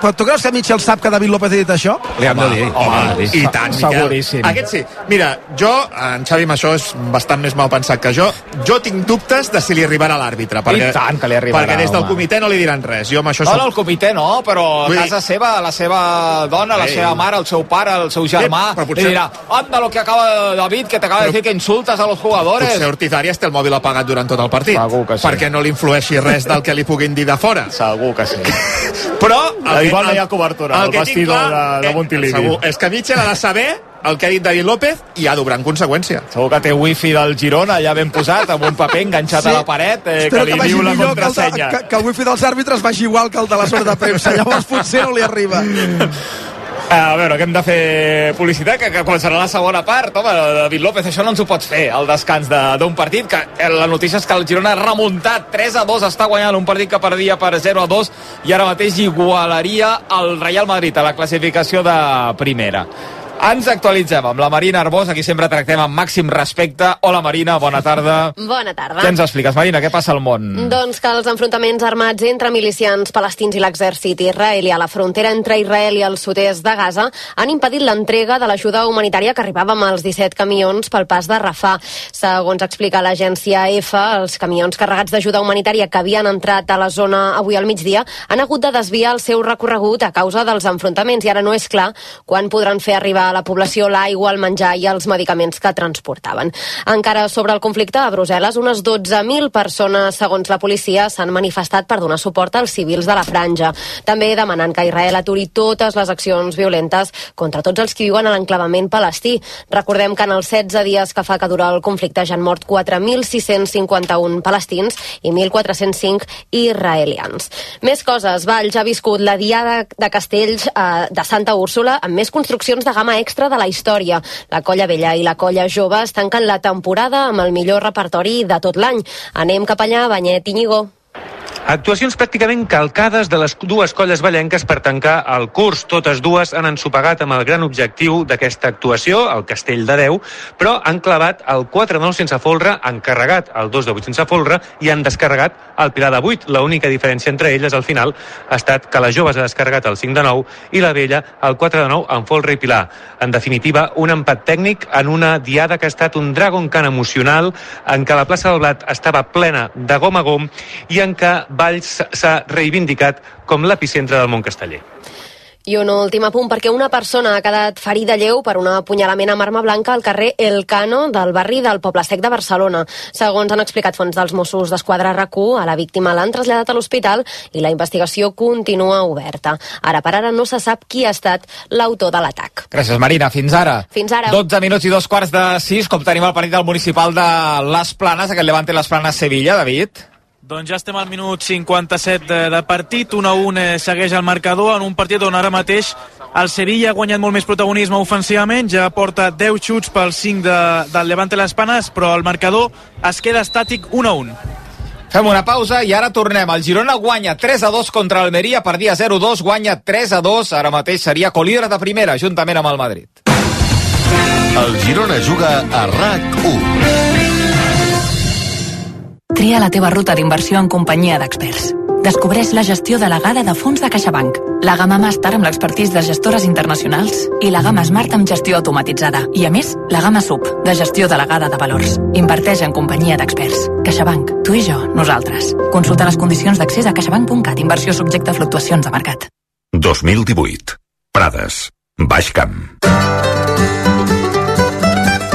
però tu creus que Mitchell sap que David López ha dit això? Li hem de dir. home, dir. i tant, Miquel. seguríssim. Aquest sí. Mira, jo, en Xavi amb això és bastant més mal pensat que jo, jo tinc dubtes de si li arribarà l'àrbitre. Perquè, tant que li arribarà, Perquè des del home. comitè no li diran res. Jo amb això No, no, el comitè no, però a Vull dir- casa seva, la seva dona, la Sí. seva mare, el seu pare, el seu germà, Sí, però potser- li dirà, anda lo que acaba David, que te acaba de Però- decir que insultas a los jugadores. Potser Ortiz Arias té el mòbil apagat durant tot el partit. Segur que sí. Perquè no li influeixi res del que li puguin dir de fora. Segur que sí. [LAUGHS] Però... el Igual que- no hi ha cobertura el que tinc vestidor clar, de- de eh, Montilivi. segur, És que Mitchell ha de saber el que ha dit David López i ha d'obrar en conseqüència. Segur que té wifi del Girona ja ben posat, amb un paper enganxat Sí. a la paret, eh, Espero que li vagi diu la millor que el de- contrasenya. Que, que el wifi dels àrbitres vagi igual que el de la zona de premsa. Llavors potser no li arriba. [LAUGHS] A veure, que hem de fer publicitat, que, que començarà la segona part. Home, David López, això no ens ho pots fer, el descans de- d'un partit, que eh, la notícia és que el Girona ha remuntat 3 a 2, està guanyant un partit que perdia per 0 a 2 i ara mateix igualaria el Real Madrid a la classificació de primera. Ens actualitzem amb la Marina Arbós, aquí sempre tractem amb màxim respecte. Hola Marina, bona tarda. Bona tarda. Què ens expliques, Marina? Què passa al món? Doncs que els enfrontaments armats entre milicians palestins i l'exèrcit israelià a la frontera entre Israel i el sud-est de Gaza han impedit l'entrega de l'ajuda humanitària que arribava amb els 17 camions pel pas de Rafah. Segons explica l'agència EFA, els camions carregats d'ajuda humanitària que havien entrat a la zona avui al migdia han hagut de desviar el seu recorregut a causa dels enfrontaments i ara no és clar quan podran fer arribar la població l'aigua, el menjar i els medicaments que transportaven. Encara sobre el conflicte, a Brussel·les, unes 12.000 persones, segons la policia, s'han manifestat per donar suport als civils de la franja. També demanant que Israel aturi totes les accions violentes contra tots els que viuen a l'enclavament palestí. Recordem que en els 16 dies que fa que dura el conflicte ja han mort 4.651 palestins i 1.405 israelians. Més coses. Valls ha viscut la Diada de Castells eh, de Santa Úrsula amb més construccions de gamma extra de la història. La Colla Vella i la Colla Jove es tanquen la temporada amb el millor repertori de tot l'any. Anem cap allà, Banyet Iñigo. Actuacions pràcticament calcades de les dues colles ballenques per tancar el curs. Totes dues han ensopegat amb el gran objectiu d'aquesta actuació, el Castell de Déu, però han clavat el 4-9 sense folre, han carregat el 2 de 8 sense folre i han descarregat el Pilar de 8. L'única diferència entre elles al final ha estat que la jove s'ha descarregat el 5 de 9 i la vella el 4 de 9 amb folre i Pilar. En definitiva, un empat tècnic en una diada que ha estat un Dragon Can emocional, en què la plaça del Blat estava plena de gom a gom i en què Valls s'ha reivindicat com l'epicentre del món casteller. I un últim apunt, perquè una persona ha quedat ferida lleu per un apunyalament amb arma blanca al carrer El Cano del barri del Poble Sec de Barcelona. Segons han explicat fons dels Mossos d'Esquadra rac a la víctima l'han traslladat a l'hospital i la investigació continua oberta. Ara per ara no se sap qui ha estat l'autor de l'atac. Gràcies, Marina. Fins ara. Fins ara. 12 minuts i dos quarts de 6, com tenim el partit del municipal de Les Planes, aquest Levante Les Planes Sevilla, David. Doncs ja estem al minut 57 de, de partit, 1 a 1 eh, segueix el marcador en un partit on ara mateix el Sevilla ha guanyat molt més protagonisme ofensivament, ja porta 10 xuts pel 5 de, del Levante Les Panes, però el marcador es queda estàtic 1 a 1. Fem una pausa i ara tornem. El Girona guanya 3 a 2 contra Almeria, per dia 0-2, guanya 3 a 2, ara mateix seria colíder de primera, juntament amb el Madrid. El Girona juga a RAC1. Tria la teva ruta d'inversió en companyia d'experts. Descobreix la gestió delegada de fons de CaixaBank, la gamma Master amb l'expertís de gestores internacionals i la gamma Smart amb gestió automatitzada. I a més, la gamma SUB, de gestió delegada de valors. Inverteix en companyia d'experts. CaixaBank. Tu i jo, nosaltres. Consulta les condicions d'accés a caixabank.cat. Inversió subjecte a fluctuacions de mercat. 2018. Prades. Baix Camp.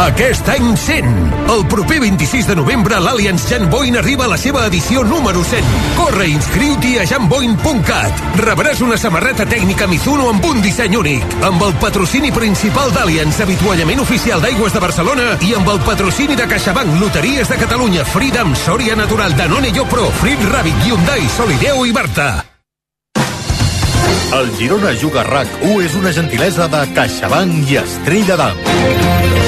Aquest any 100. El proper 26 de novembre l'Allianz Jan arriba a la seva edició número 100. Corre i inscriu-t'hi a janboyne.cat. Rebràs una samarreta tècnica Mizuno amb un disseny únic. Amb el patrocini principal d'Allianz, avituallament oficial d'Aigües de Barcelona i amb el patrocini de CaixaBank, Loteries de Catalunya, Freedom, Sòria Natural, Danone Pro, Frit Rabbit, Hyundai, Solideo i Berta. El Girona Juga RAC1 és una gentilesa de CaixaBank i Estrella d'Am.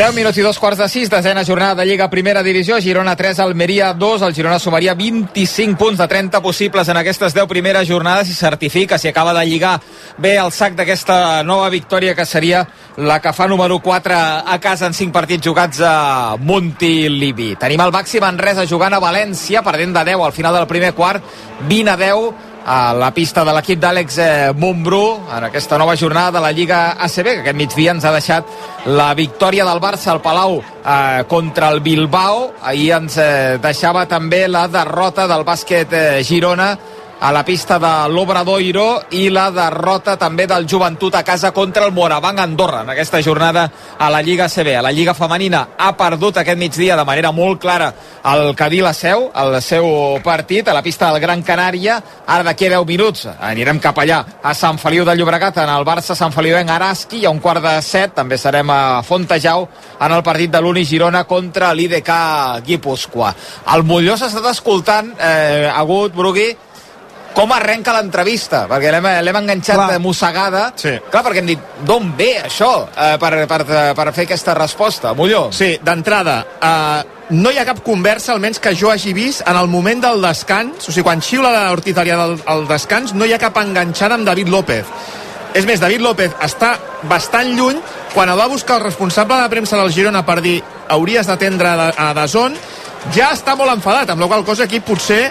10 minuts i dos quarts de sis, desena jornada de Lliga Primera Divisió, Girona 3, Almeria 2, el Girona sumaria 25 punts de 30 possibles en aquestes 10 primeres jornades i certifica si acaba de lligar bé el sac d'aquesta nova victòria que seria la que fa número 4 a casa en 5 partits jugats a Montilivi. Tenim el Baxi Manresa jugant a València, perdent de 10 al final del primer quart, 20 a 10, a la pista de l'equip d'Àlex eh, Montbrú en aquesta nova jornada de la Lliga ACB que aquest migdia ens ha deixat la victòria del Barça al Palau eh, contra el Bilbao. Ahir ens eh, deixava també la derrota del bàsquet eh, Girona a la pista de l'Obradoiro i la derrota també del Joventut a casa contra el Morabanc Andorra en aquesta jornada a la Lliga CB. A la Lliga Femenina ha perdut aquest migdia de manera molt clara el Cadí la Seu, el seu partit a la pista del Gran Canària. Ara d'aquí a 10 minuts anirem cap allà a Sant Feliu de Llobregat en el Barça Sant Feliu en Araski a un quart de set també serem a Fontejau en el partit de l'Uni Girona contra l'IDK Guipúscoa. El Molló s'ha estat escoltant, eh, Agut, Brugui, com arrenca l'entrevista, perquè l'hem enganxat Clar. mossegada. Sí. Clar, perquè hem dit, d'on ve això eh, per, per, per fer aquesta resposta? Molló. Sí, d'entrada, eh, no hi ha cap conversa, almenys que jo hagi vist, en el moment del descans, o sigui, quan xiula l'Hortitaria del el descans, no hi ha cap enganxada amb David López. És més, David López està bastant lluny quan el va buscar el responsable de premsa del Girona per dir hauries d'atendre a Dazón, ja està molt enfadat, amb la qual cosa aquí potser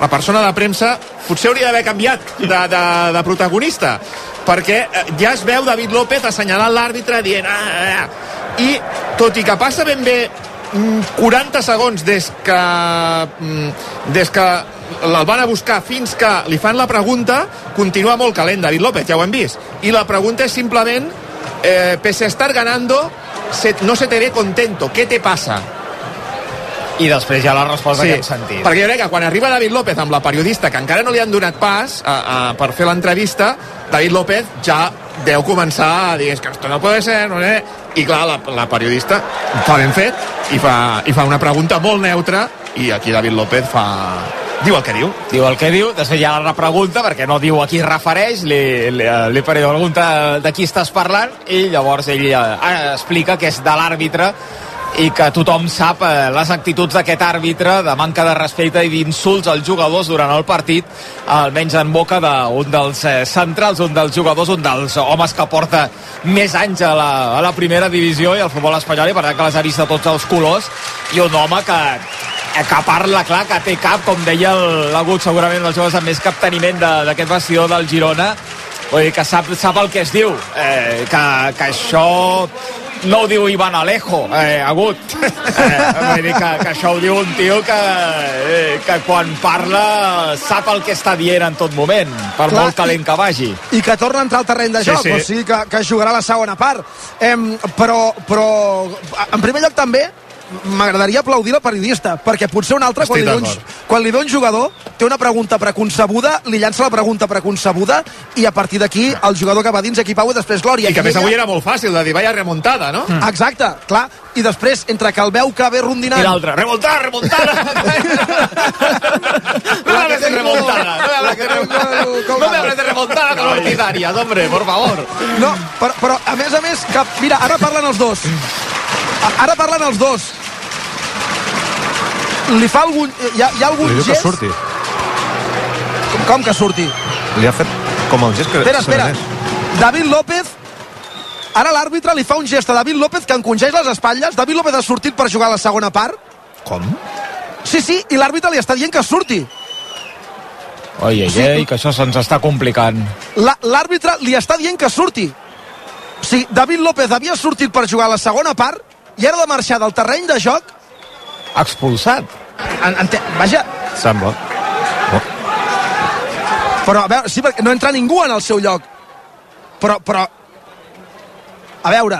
la persona de premsa potser hauria d'haver canviat de, de, de protagonista perquè eh, ja es veu David López assenyalant l'àrbitre dient ah, ah, ah. i tot i que passa ben bé 40 mm, segons des que mm, des que el van a buscar fins que li fan la pregunta continua molt calent David López, ja ho hem vist i la pregunta és simplement eh, pese a estar ganando se, no se te ve contento, ¿qué te pasa? I després ja la resposta sí, que hem sentit. Perquè jo crec que quan arriba David López amb la periodista, que encara no li han donat pas a, a, per fer l'entrevista, David López ja deu començar a dir que esto no puede ser, no sé. I clar, la, la periodista fa ben fet i fa, i fa una pregunta molt neutra i aquí David López fa, diu el que diu. Diu el que diu, després ja la repregunta, perquè no diu a qui es refereix, li, li, li pregunta de qui estàs parlant, i llavors ell eh, explica que és de l'àrbitre i que tothom sap eh, les actituds d'aquest àrbitre de manca de respecte i d'insults als jugadors durant el partit, almenys en boca d'un dels eh, centrals, un dels jugadors, un dels homes que porta més anys a la, a la primera divisió i al futbol espanyol i per tant que les ha vist de tots els colors i un home que que parla clar, que té cap, com deia l'Agut, segurament dels joves amb més capteniment d'aquest vestidor del Girona, vull dir que sap, sap el que es diu, eh, que, que això no ho diu Ivan Alejo, eh, agut. [LAUGHS] Eh, vull dir que, que això ho diu un tio que, eh, que quan parla sap el que està dient en tot moment, per Clar, molt calent que vagi. I que torna a entrar al terreny de joc, sí, sí. o sigui que, que jugarà la segona part. Eh, però, però, en primer lloc també, m'agradaria aplaudir el periodista, perquè potser un altre, quan li, un, quan li ve un jugador, té una pregunta preconcebuda, li llança la pregunta preconcebuda, i a partir d'aquí el jugador que va dins equipau i després glòria. I que a més ella- avui era molt fàcil de dir, vaya remuntada, no? Mm. Exacte, clar. I després, entre que el veu que ve rondinant... I l'altre, remuntada, remuntada! no me hables de remontada, no me hables de remontada, no hables de remontada con Ortiz Arias, hombre, por favor. No, però, però a més a més, que, mira, ara parlen els dos. Ara parlen els dos. Li fa algun... Hi ha, hi ha algun Li diu que gest... surti. Com, com que surti? Li ha fet com el gest que... Espera, espera. David López Ara l'àrbitre li fa un gest a David López que encongeix les espatlles. David López ha sortit per jugar a la segona part. Com? Sí, sí, i l'àrbitre li està dient que surti. Oi, ai, ai, que això se'ns està complicant. L'àrbitre li està dient que surti. O sigui, David López havia sortit per jugar a la segona part i era de marxar del terreny de joc Expulsat. En, en, vaja, Sembla. però a veure, sí, perquè no entra ningú en el seu lloc. Però, però, a veure,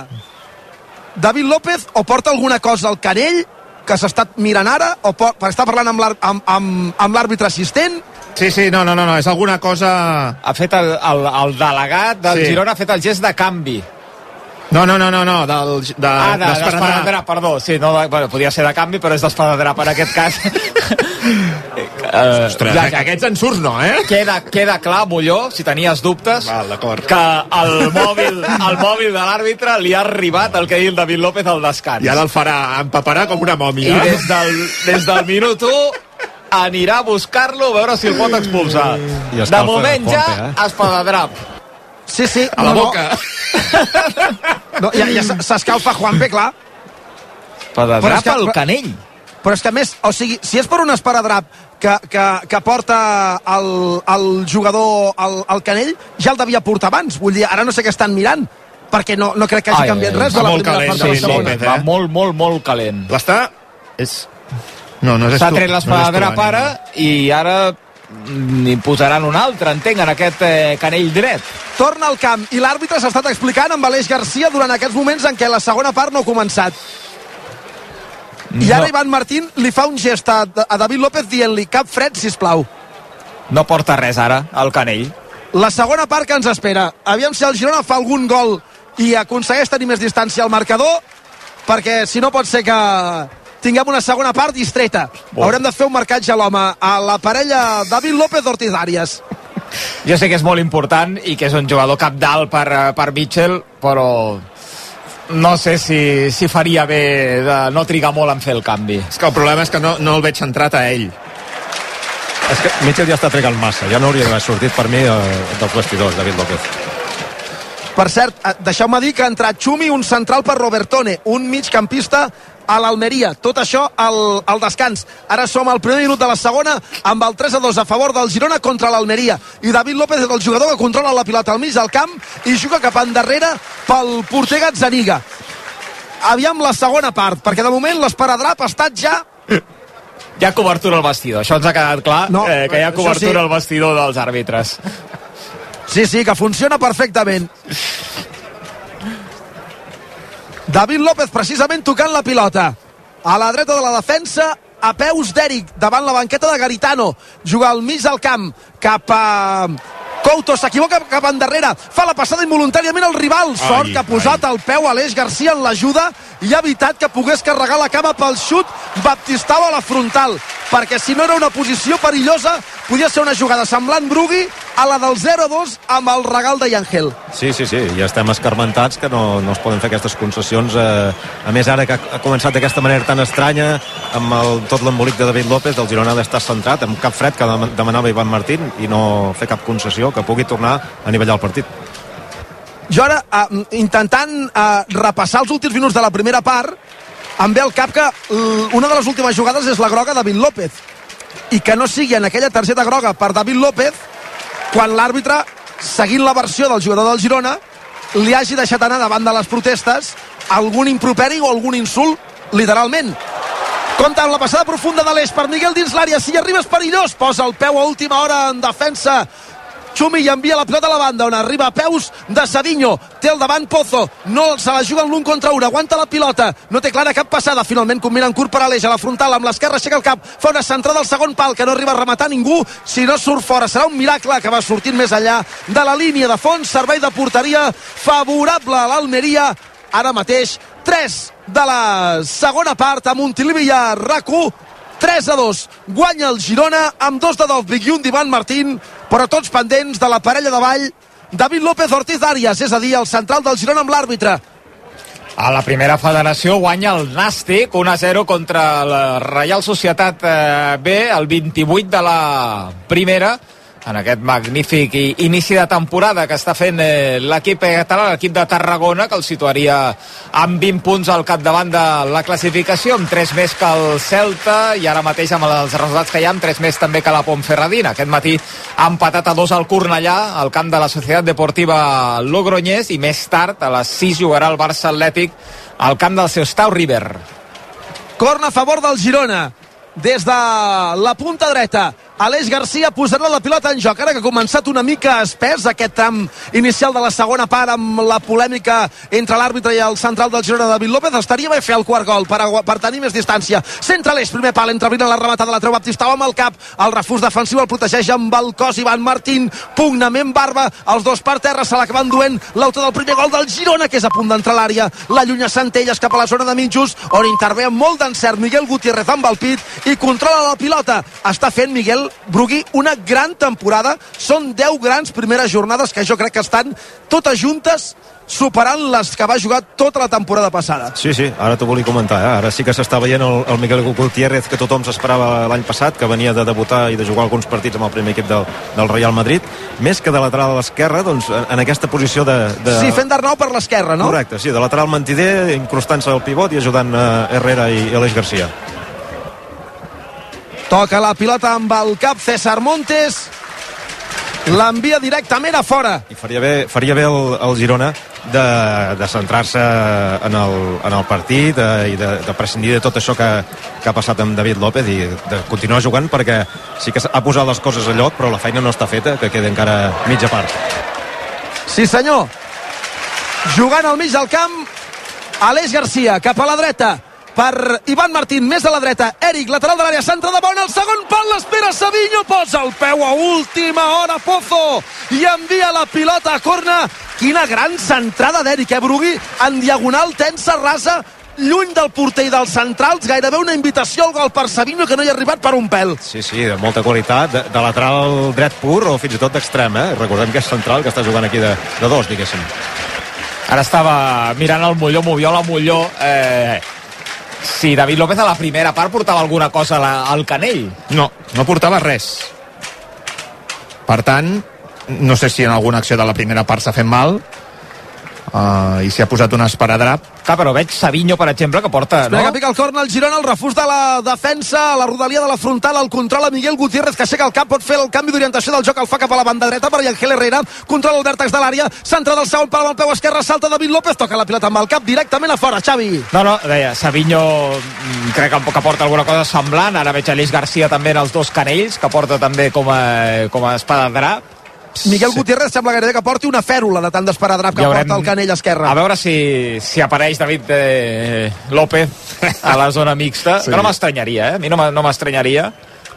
David López o porta alguna cosa al canell que s'està mirant ara o perquè està parlant amb l'àr- amb, amb, amb l'àrbitre assistent Sí, sí, no, no, no, no, és alguna cosa... Ha fet el, el, el delegat del Sí. Girona, ha fet el gest de canvi. No, no, no, no, no del, de, ah, de, d'esparadrap, perdó. Sí, no, bueno, podia ser de canvi, però és d'esparadrap en aquest cas. uh, [LAUGHS] Ostres, ja, ja. aquests ensurts no, eh? Queda, queda clar, Molló, si tenies dubtes, Val, d'acord. que el mòbil, el mòbil de l'àrbitre li ha arribat el que diu el David López al descans. I ara el farà, empaparà com una I mòmia. des del, des del minut 1 anirà a buscar-lo a veure si el pot expulsar. I De moment ja, eh? espadadrap. Sí, sí, A la no, boca. [LAUGHS] no, ja, ja s- s'escalfa Juanpe, clar que- al canell. però és que a més, o sigui, si és per un esparadrap que, que, que porta el, el jugador al, al canell, ja el devia portar abans vull dir, ara no sé què estan mirant perquè no, no crec que hagi Ai, canviat ai, res va de la molt primera calent, part de la sí, segona. López, Va eh? molt, molt, molt calent. L'està... És... No, no és S'ha tret no tu, ara i ara n'hi posaran un altre, entenc, en aquest eh, canell dret. torna al camp i l'àrbitre s'ha estat explicant amb Aleix Garcia durant aquests moments en què la segona part no ha començat i ara No. Ivan Martín li fa un gest a, a David López dient-li cap fred, si plau. No porta res ara, al canell. La segona part que ens espera. Aviam si el Girona fa algun gol i aconsegueix tenir més distància al marcador, perquè si no pot ser que tinguem una segona part distreta. Bo. Haurem de fer un marcatge a l'home, a la parella David López Ortiz Arias. Jo sé que és molt important i que és un jugador capdalt per, eh, per Mitchell, però no sé si, si faria bé de no trigar molt en fer el canvi. És que el problema és que no, no el veig centrat a ell. És que Mitchell ja està trigant massa. Ja no hauria d'haver sortit per mi eh, dels vestidors, David López. Per cert, eh, deixeu-me dir que ha entrat Xumi, un central per Robertone, un migcampista a l'Almeria. Tot això al, al descans. Ara som al primer minut de la segona amb el 3 a 2 a favor del Girona contra l'Almeria. I David López és el jugador que controla la pilota al mig del camp i juga cap endarrere pel porter Gazzaniga. Aviam la segona part, perquè de moment l'esparadrap ha estat ja Hi ha cobertura al vestidor, això ens ha quedat clar, No, eh, que hi ha cobertura sí. al vestidor dels àrbitres. Sí, sí, que funciona perfectament. David López precisament tocant la pilota. A la dreta de la defensa, a peus d'Eric, davant la banqueta de Garitano. Juga al mig del camp, cap a... Couto s'equivoca cap endarrere, fa la passada involuntàriament al rival. Sort Ai, que ha posat el peu Aleix Garcia en l'ajuda i ha evitat que pogués carregar la cama pel xut Baptistau a la frontal, perquè si no era una posició perillosa, podia ser una jugada semblant Brugui a la del 0-2 amb el regal de Yangel. Sí, sí, sí, ja estem escarmentats que no, no es poden fer aquestes concessions. Eh, a més, ara que ha començat d'aquesta manera tan estranya, amb el, tot l'embolic de David López, el Girona ha d'estar centrat, amb cap fred que dem- demanava Ivan Martín, i no fer cap concessió, que pugui tornar a nivellar el partit. Jo ara, eh, intentant eh, repassar els últims minuts de la primera part, em ve al cap que una de les últimes jugades és la groga de David López. I que no sigui en aquella targeta groga per David López quan l'àrbitre, seguint la versió del jugador del Girona, li hagi deixat anar davant de les protestes algun improperi o algun insult, literalment. Compte amb la passada profunda de l'Eix per Miguel dins l'àrea. Si és perillós. Posa el peu a última hora en defensa Xumi i envia la pilota a la banda on arriba a peus de Savinho. Té el davant Pozo, no se la juguen l'un contra un, aguanta la pilota. No té clara cap passada, finalment combinen curt per Aleix a la frontal amb l'esquerra aixeca el cap. Fa una centrada al segon pal que no arriba a rematar ningú si no surt fora, serà un miracle que va sortint més enllà de la línia de fons. Servei de porteria favorable a l'Almeria. Ara mateix 3 de la segona part a Montilivi i a RAC1 3 a 2. Guanya el Girona amb dos de Dovvig i un d'Ivan Martín, però tots pendents de la parella de ball David López Ortiz Arias, és a dir, el central del Girona amb l'àrbitre. A la primera federació guanya el Nàstic 1-0 contra la Reial Societat eh, B, el 28 de la primera en aquest magnífic inici de temporada que està fent eh, l'equip català, l'equip de Tarragona, que el situaria amb 20 punts al capdavant de la classificació, amb 3 més que el Celta, i ara mateix amb els resultats que hi ha, amb 3 més també que la Pontferradina. Aquest matí ha empatat a 2 al Cornellà, al camp de la Societat Deportiva Logroñés, i més tard, a les 6, jugarà el Barça Atlètic al camp del seu Stau River. Corna a favor del Girona des de la punta dreta Aleix Garcia posarà la pilota en joc ara que ha començat una mica espès aquest tram inicial de la segona part amb la polèmica entre l'àrbitre i el central del Girona David López. Estaria bé fer el quart gol per, per tenir més distància. Centre l'eix, primer pal, entra Brina la rematada la treu Baptistau amb el cap, el refús defensiu el protegeix amb el cos Ivan Martín. Pugnament barba, els dos per terra se l'acaben duent. L'autor del primer gol del Girona que és a punt d'entrar a l'àrea, la llunya Centelles cap a la zona de mitjos, on intervé amb molt d'encert Miguel Gutiérrez amb el pit i controla la pilota, està fent Miguel Brugui una gran temporada. Són 10 grans primeres jornades que jo crec que estan totes juntes superant les que va jugar tota la temporada passada. Sí, sí, ara t'ho volia comentar. Eh? Ara sí que s'està veient el, el Miguel Gutiérrez que tothom s'esperava l'any passat, que venia de debutar i de jugar alguns partits amb el primer equip del, del Real Madrid. Més que de lateral a l'esquerra, doncs en aquesta posició de... de... Sí, fent d'Arnau per l'esquerra, no? Correcte, sí, de lateral mentider, incrustant-se al pivot i ajudant a Herrera i Aleix Garcia. Toca la pilota amb el cap César Montes. L'envia directament a fora. I faria bé, faria bé el, el Girona de, de centrar-se en, el, en el partit eh, i de, de prescindir de tot això que, que ha passat amb David López i de continuar jugant perquè sí que ha posat les coses a lloc però la feina no està feta, que queda encara mitja part. Sí senyor. Jugant al mig del camp, Aleix Garcia cap a la dreta per Ivan Martín, més a la dreta, Eric, lateral de l'àrea, centre de bona, el segon pal l'espera Savinho, posa el peu a última hora Pozo i envia la pilota a corna. Quina gran centrada d'Eric, eh, Brugui? En diagonal, tensa, rasa, lluny del porter i dels centrals, gairebé una invitació al gol per Savinho que no hi ha arribat per un pèl. Sí, sí, de molta qualitat, de, de lateral dret pur o fins i tot d'extrem, eh? Recordem que és central, que està jugant aquí de, de dos, diguéssim. Ara estava mirant el Molló, Moviola, Molló, eh, si David López a la primera part portava alguna cosa al canell. No, no portava res. Per tant, no sé si en alguna acció de la primera part s'ha fet mal, uh, i s'hi ha posat un esparadrap. Clar, però veig Savinho, per exemple, que porta... Espera no? que pica el corn al Girona, el refús de la defensa, la rodalia de la frontal, el controla Miguel Gutiérrez, que aixeca el cap, pot fer el canvi d'orientació del joc, el fa cap a la banda dreta per Ángel Herrera, controla el vèrtex de l'àrea, centra del segon pal amb el peu esquerre, salta David López, toca la pilota amb el cap directament a fora, Xavi. No, no, deia, Savinho mm, crec que, que porta alguna cosa semblant, ara veig Aleix Garcia també en els dos canells, que porta també com a, com a espada de drap, Miguel sí. Gutiérrez sembla gairebé que porti una fèrula de tant d'esparadrap que ja haurem... porta el canell esquerre. A veure si, si apareix David eh, López [LAUGHS] a la zona mixta, sí. que no m'estranyaria, eh? A mi no m'estranyaria.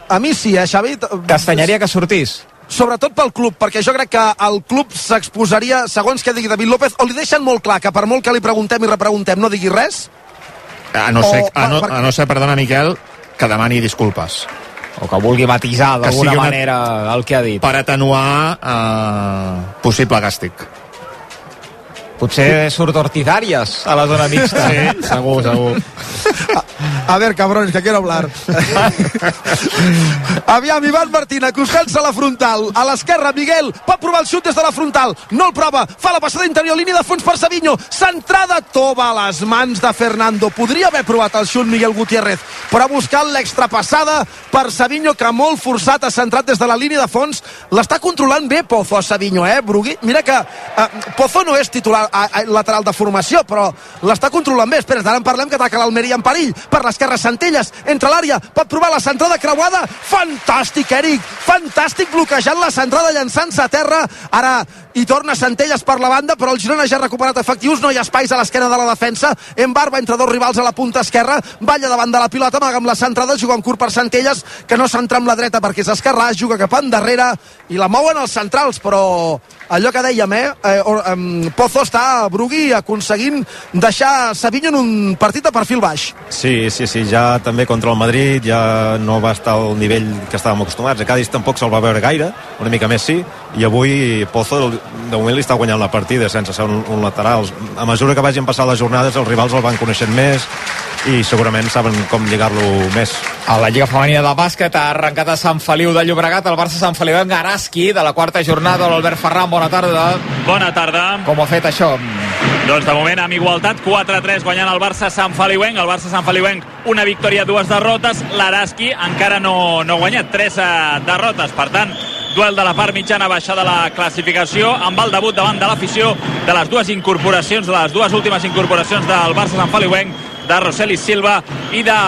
A mi sí, eh, Xavi? T'estranyaria que sortís? sobretot pel club, perquè jo crec que el club s'exposaria, segons que digui David López, o li deixen molt clar que per molt que li preguntem i repreguntem no digui res, a no ser, o, a no, a no ser perdona Miquel, que demani disculpes o que vulgui matisar d'alguna manera el que ha dit. Per atenuar eh, possible càstig. Potser surt Ortizàries a la zona mixta. Sí, segur, segur. [LAUGHS] A, ver, cabrones, que quiero hablar. [LAUGHS] Aviam, Ivan Martín acostant-se a la frontal. A l'esquerra, Miguel pot provar el xut des de la frontal. No el prova. Fa la passada interior, línia de fons per Savinho. Centrada, tova a les mans de Fernando. Podria haver provat el xut Miguel Gutiérrez, però ha buscat l'extrapassada per Savinho, que molt forçat ha centrat des de la línia de fons. L'està controlant bé Pozo a Savinho, eh, Brugui? Mira que eh, Pozo no és titular a, a, lateral de formació, però l'està controlant bé. Espera, ara en parlem que ataca l'Almeria en perill. Per la l'esquerra, Centelles, entre l'àrea, pot provar la centrada creuada, fantàstic, Eric, fantàstic, bloquejant la centrada, llançant-se a terra, ara i torna Centelles per la banda, però el Girona ja ha recuperat efectius, no hi ha espais a l'esquena de la defensa, en barba entre dos rivals a la punta esquerra, balla davant de la pilota, amaga amb la centrada, juga en curt per Centelles, que no s'entra amb la dreta perquè és esquerrà, juga cap endarrere i la mouen els centrals, però allò que dèiem, eh? eh um, Pozo està, Brugui, aconseguint deixar Savinho en un partit a perfil baix. Sí, sí, sí, ja també contra el Madrid ja no va estar al nivell que estàvem acostumats. A Cádiz tampoc se'l va veure gaire, una mica més sí, i avui Pozo de moment li està guanyant la partida sense ser un, un lateral. A mesura que vagin passant les jornades, els rivals el van coneixent més i segurament saben com lligar-lo més. A la Lliga Femenina de Bàsquet ha arrencat a Sant Feliu de Llobregat, el Barça Sant Feliu en Garaski de la quarta jornada, l'Albert Ferran, bona tarda. Bona tarda. Com ha fet això? Doncs de moment amb igualtat 4-3 guanyant el Barça Sant Feliuenc el Barça Sant Feliuenc una victòria dues derrotes l'Araski encara no, no ha guanyat tres eh, derrotes per tant duel de la part mitjana baixada de la classificació amb el debut davant de l'afició de les dues incorporacions, de les dues últimes incorporacions del Barça Sant Feliuenc, de Roseli Silva i de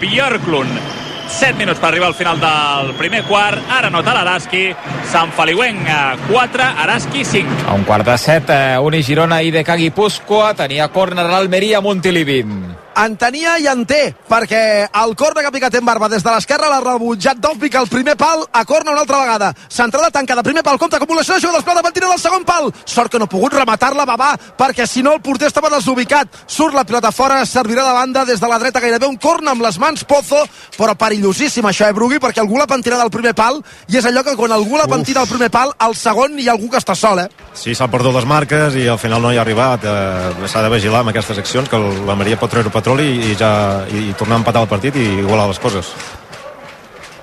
Björklund. 7 minuts per arribar al final del primer quart. Ara nota l'Araski. Sant Feliuenc 4, eh, Araski 5. A un quart de 7, eh, Uni Girona i de Cagui-Puscoa. Tenia córner l'Almeria Montilivin en tenia i en té, perquè el corna que ha picat en barba des de l'esquerra l'ha rebutjat Dovvik al primer pal, a corna una altra vegada. Centrada tancada, primer pal, compte, acumulació de jugadors, plana mentida del segon pal. Sort que no ha pogut rematar-la Babà, perquè si no el porter estava desubicat. Surt la pilota fora, servirà de banda des de la dreta, gairebé un corna amb les mans Pozo, però perillosíssim això, eh, Brugui, perquè algú l'ha pentinat del primer pal, i és allò que quan algú l'ha pentinat del primer pal, al segon hi ha algú que està sol, eh? Sí, s'han perdut les marques i al final no hi ha arribat. Eh, S'ha de vigilar amb aquestes accions, que la Maria pot treure petroli i, ja, i tornar a empatar el partit i igualar les coses.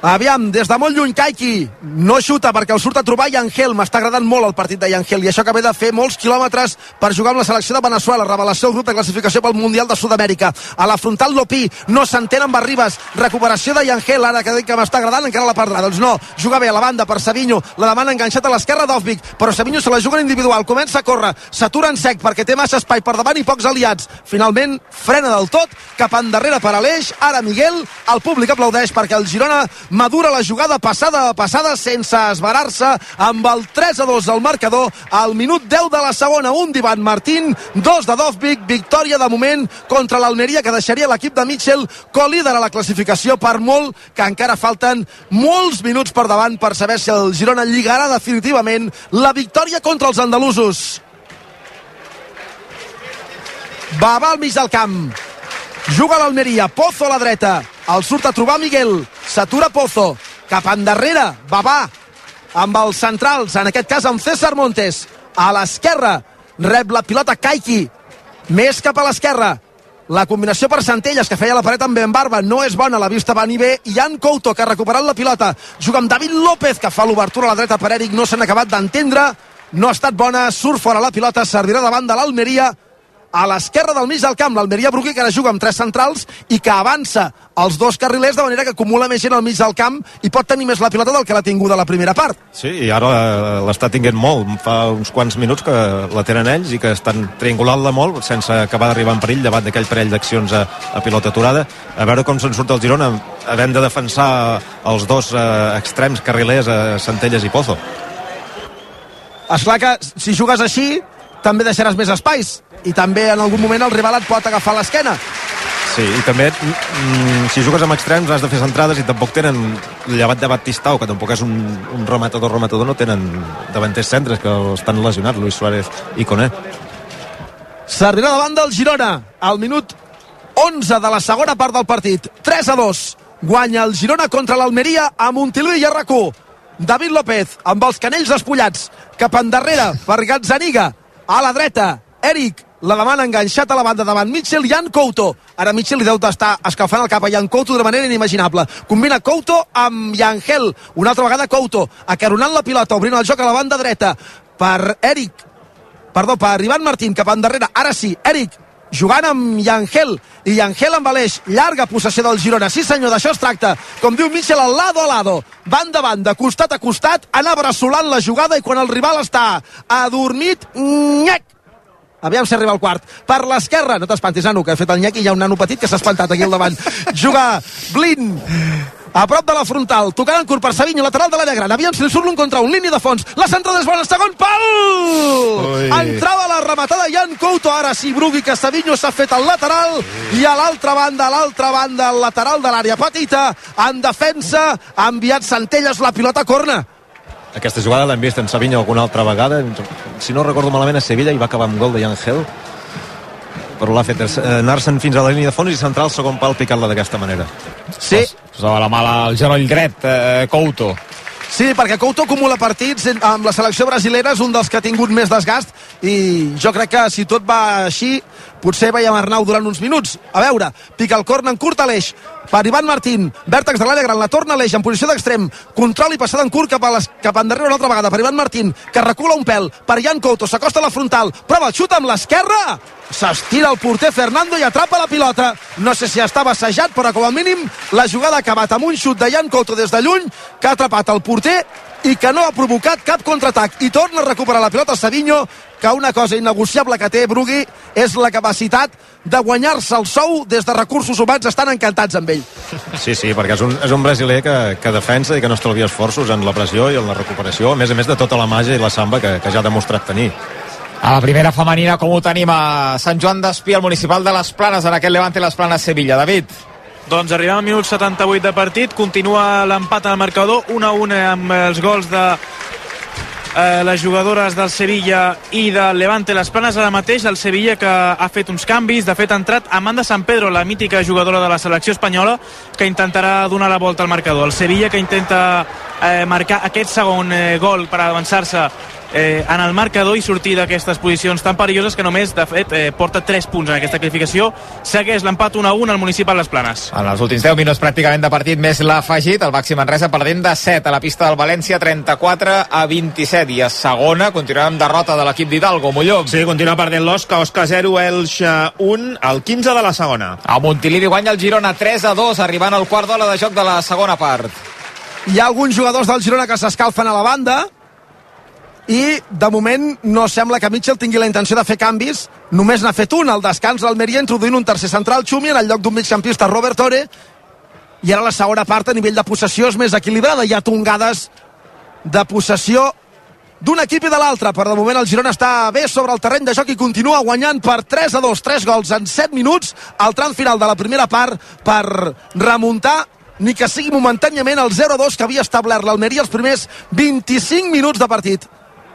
Aviam, des de molt lluny, Kaiki no xuta perquè el surt a trobar Yangel. M'està agradant molt el partit de Yangel i això que ve de fer molts quilòmetres per jugar amb la selecció de Venezuela. Revelació del grup de classificació pel Mundial de Sud-amèrica. A la frontal Lopí, no s'entén amb Arribas. Recuperació de Yangel, ara que dic que m'està agradant, encara la perdrà. Doncs no, juga bé a la banda per Savinho, la demana enganxat a l'esquerra d'Ovvic, però Savinho se la juga en individual, comença a córrer, s'atura en sec perquè té massa espai per davant i pocs aliats. Finalment, frena del tot, cap endarrere per Aleix, ara Miguel, el públic aplaudeix perquè el Girona madura la jugada passada a passada sense esbarar-se amb el 3 a 2 al marcador al minut 10 de la segona. Un d'Ivan Martín, dos de Dovvik victòria de moment contra l'Almeria que deixaria l'equip de Mitchell co-líder a la classificació per molt que encara falten molts minuts per davant per saber si el Girona lligarà definitivament la victòria contra els andalusos. Babà al mig del camp juga l'Almeria, Pozo a la dreta. El surt a trobar Miguel, s'atura Pozo, cap endarrere, Babà, amb els centrals, en aquest cas amb César Montes, a l'esquerra, rep la pilota Kaiki, més cap a l'esquerra, la combinació per Centelles, que feia la paret amb Ben Barba, no és bona, la vista va ni bé. Jan Couto, que ha recuperat la pilota. Juga amb David López, que fa l'obertura a la dreta per Eric, no s'han acabat d'entendre. No ha estat bona, surt fora la pilota, servirà davant de l'Almeria a l'esquerra del mig del camp, l'Almeria Brugui, que ara juga amb tres centrals i que avança els dos carrilers de manera que acumula més gent al mig del camp i pot tenir més la pilota del que l'ha tingut a la primera part. Sí, i ara eh, l'està tinguent molt. Fa uns quants minuts que la tenen ells i que estan triangulant-la molt sense acabar d'arribar en perill davant d'aquell parell d'accions a, a pilota aturada. A veure com se'n surt el Girona havent de defensar els dos eh, extrems carrilers, eh, Centelles i Pozo. Esclar que si jugues així també deixaràs més espais i també en algun moment el rival et pot agafar l'esquena. Sí, i també mm, si jugues amb extrems has de fer centrades i tampoc tenen llevat de Batistau, que tampoc és un, un rematador rematador, no tenen davanters centres que estan lesionats, Luis Suárez i Coné. Servirà davant del Girona al minut 11 de la segona part del partit. 3 a 2 guanya el Girona contra l'Almeria a Montilí i a RAC1 David López amb els canells despullats cap endarrere per Gazzaniga. A la dreta, Eric la demana enganxat a la banda davant Mitchell, Jan Couto. Ara Mitchell li deu d'estar escalfant el cap a Jan Couto de manera inimaginable. Combina Couto amb Yangel. Una altra vegada Couto, acaronant la pilota, obrint el joc a la banda dreta per Eric. Perdó, per Ivan Martín, cap endarrere. Ara sí, Eric jugant amb Yangel i Yangel amb Aleix, llarga possessió del Girona sí senyor, d'això es tracta com diu Mitchell, al lado a lado banda a banda, costat a costat, anar bressolant la jugada i quan el rival està adormit nyec, Aviam si arriba el quart. Per l'esquerra, no t'espantis, nano, que ha fet el nyec i hi ha un nano petit que s'ha espantat aquí al davant. [LAUGHS] Juga Blin a prop de la frontal, tocant en curt per Savinho, lateral de l'àrea gran, aviam si li surt l'un contra un, línia de fons, la centrada és bona, segon pal! Ui. Entrava la rematada Jan Couto, ara sí, Brugui, que Savinho s'ha fet al lateral, i a l'altra banda, a l'altra banda, al lateral de l'àrea petita, en defensa, ha enviat Centelles la pilota a corna. Aquesta jugada l'hem vist en Savinho alguna altra vegada. Si no recordo malament, a Sevilla i va acabar amb gol de Yangel. Però l'ha fet eh, anar-se'n fins a la línia de fons i centrar el segon pal picant-la d'aquesta manera. Sí. Posava la mala al genoll dret, eh, Couto. Sí, perquè Couto acumula partits amb la selecció brasilera, és un dels que ha tingut més desgast i jo crec que si tot va així potser veiem Arnau durant uns minuts. A veure, pica el corn en curt a l'eix per Ivan Martín, vèrtex de l'àrea gran, la torna a l'eix en posició d'extrem, control i passada en curt cap, a les, cap endarrere una altra vegada per Ivan Martín, que recula un pèl per Jan Couto, s'acosta a la frontal, prova el xut amb l'esquerra, s'estira el porter Fernando i atrapa la pilota. No sé si estava assajat, però com a mínim la jugada ha acabat amb un xut de Jan Couto des de lluny, que ha atrapat el porter i que no ha provocat cap contraatac. I torna a recuperar la pilota Savinho, que una cosa innegociable que té Brugui és la capacitat de guanyar-se el sou des de recursos humans. Estan encantats amb ell. Sí, sí, perquè és un, és un brasiler que, que defensa i que no estalvia esforços en la pressió i en la recuperació, a més a més de tota la màgia i la samba que, que ja ha demostrat tenir. A la primera femenina, com ho tenim a Sant Joan d'Espí, al municipal de les Planes, en aquest Levante les Planes Sevilla. David. Doncs arribem al minut 78 de partit, continua l'empat al marcador, 1 a 1 amb els gols de eh, les jugadores del Sevilla i del Levante les planes ara mateix, el Sevilla que ha fet uns canvis, de fet ha entrat Amanda San Pedro, la mítica jugadora de la selecció espanyola que intentarà donar la volta al marcador, el Sevilla que intenta eh, marcar aquest segon eh, gol per avançar-se eh, en el marcador i sortir d'aquestes posicions tan perilloses que només, de fet, eh, porta 3 punts en aquesta qualificació. Segueix l'empat 1 a 1 al municipal Les Planes. En els últims 10 minuts pràcticament de partit més l'ha afegit, el Baxi Manresa perdent de 7 a la pista del València, 34 a 27 i a segona continuem amb derrota de l'equip d'Hidalgo, Molló. Sí, continua perdent l'Osca, Osca 0, Elx 1, al 15 de la segona. A Montilivi guanya el Girona 3 a 2, arribant al quart d'hora de joc de la segona part. Hi ha alguns jugadors del Girona que s'escalfen a la banda i de moment no sembla que Mitchell tingui la intenció de fer canvis. Només n'ha fet un, al descans l'Almeria introduint un tercer central Xumi en el lloc d'un migcampista Robert Ore i ara la segona part a nivell de possessió és més equilibrada, hi ha tongades de possessió d'un equip i de l'altre, però de moment el Girona està bé sobre el terreny de joc i continua guanyant per 3 a 2, 3 gols en 7 minuts al tram final de la primera part per remuntar ni que sigui momentàniament el 0-2 que havia establert l'Almeria els primers 25 minuts de partit.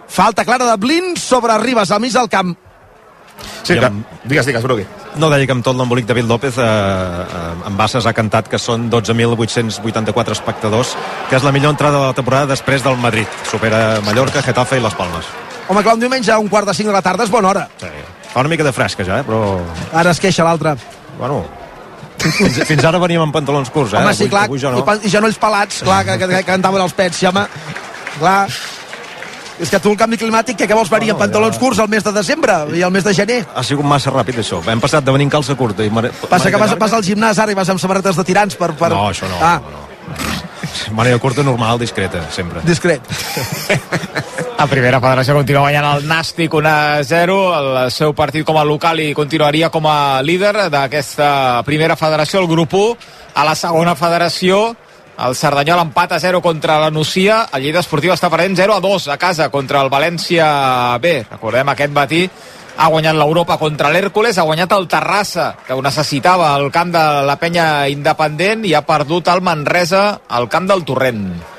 Falta clara de Blin sobre Ribas al mig del camp. Sí, que... digues, digues, Brugui. No deia que amb tot l'embolic David López eh, eh, en Bassas ha cantat que són 12.884 espectadors, que és la millor entrada de la temporada després del Madrid. Supera Mallorca, Getafe i Les Palmes. Home, clar, un diumenge a un quart de 5 de la tarda és bona hora. Sí. Fa una mica de fresca ja, eh? però... Ara es queixa l'altre. Bueno, fins, fins ara veníem amb pantalons curts, eh? Home, sí, avui, clar, avui jo no. i, i genolls pelats, clar, que, que, que cantaven els pets, sí, home. Clar, és que tu el canvi climàtic, que, què vols venir amb pantalons curts al mes de desembre i al mes de gener? Ha sigut massa ràpid, això. Hem passat de venir en calça curta i... Mare... Passa que vas, vas al gimnàs ara i vas amb samarretes de tirants per... per... No, això no. Ah, Manera curta, normal, discreta, sempre. discret. [LAUGHS] A primera federació continua guanyant el Nàstic 1 a 0. El seu partit com a local i continuaria com a líder d'aquesta primera federació, el grup 1. A la segona federació, el Cerdanyol empat a 0 contra la Nucia. El Lleida Esportiu està perdent 0 a 2 a casa contra el València B. Recordem aquest matí ha guanyat l'Europa contra l'Hèrcules, ha guanyat el Terrassa, que ho necessitava al camp de la penya independent, i ha perdut el Manresa al camp del Torrent.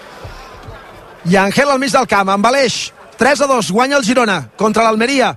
I Angel al mig del camp, amb Aleix. 3 a 2, guanya el Girona contra l'Almeria.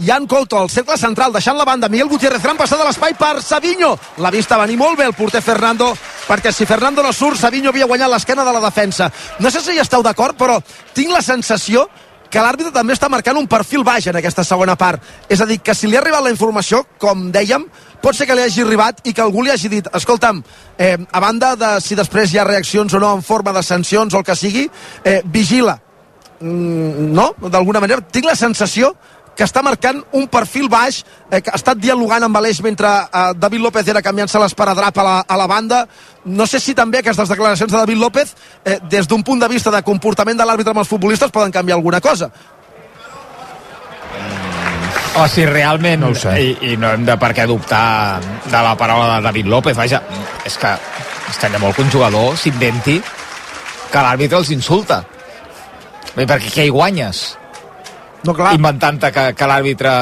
Jan Couto, al cercle central, deixant la banda. Miguel Gutiérrez, gran passada a l'espai per Savinho. L'ha vista venir molt bé el porter Fernando, perquè si Fernando no surt, Savinho havia guanyat l'esquena de la defensa. No sé si hi esteu d'acord, però tinc la sensació que l'àrbitre també està marcant un perfil baix en aquesta segona part. És a dir, que si li ha arribat la informació, com dèiem, pot ser que li hagi arribat i que algú li hagi dit, escolta'm, eh, a banda de si després hi ha reaccions o no en forma de sancions o el que sigui, eh, vigila. Mm, no? D'alguna manera, tinc la sensació que està marcant un perfil baix, eh, que ha estat dialogant amb Aleix mentre eh, David López era canviant-se l'esparadrap a, la, a la banda. No sé si també aquestes declaracions de David López, eh, des d'un punt de vista de comportament de l'àrbitre amb els futbolistes, poden canviar alguna cosa. o si realment No sé. i, i no hem de per què dubtar de la paraula de David López vaja, és que estaria molt que un jugador s'inventi que l'àrbitre els insulta Bé, perquè què hi guanyes? No, clar. inventant-te que, que l'àrbitre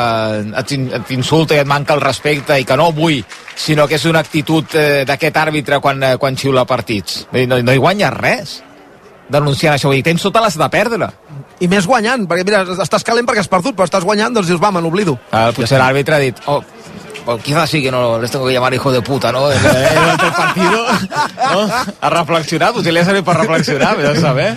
et in- et insulta i et manca el respecte i que no vull, sinó que és una actitud eh, d'aquest àrbitre quan, eh, quan xiula partits. No, no hi guanyes res denunciant això, dir, tens totes les de perdre. I més guanyant, perquè mira, estàs calent perquè has perdut, però estàs guanyant, doncs dius, va, me n'oblido. Ah, potser l'àrbitre ha dit, oh, pues quizás sí que no les tengo que llamar hijo de puta, ¿no? En, en el partido, [LAUGHS] ¿no? Ha reflexionat, potser li ha servit per reflexionar, vés a saber.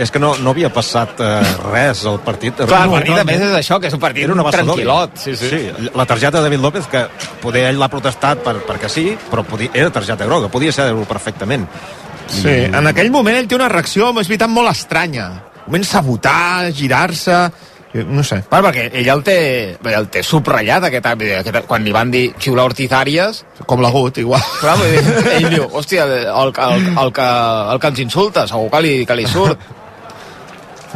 És que no, no havia passat eh, res al partit. Clar, partit a més és això, que és un partit Era una tranquil·lot. Sí, sí. sí. La targeta de David López, que poder ell l'ha protestat per, perquè sí, però podia, era targeta groga, podia ser-ho perfectament. Sí, en aquell moment ell té una reacció, és veritat, molt estranya. Comença a votar, a girar-se... No sé. Bueno, perquè ell el té, bé, el té subratllat, aquest, aquest, quan li van dir xiular Ortiz Arias... Com l'agut, igual. Clar, ell diu, hòstia, el, el, el, el, que, el que ens insulta, segur que li, que li surt. [LAUGHS]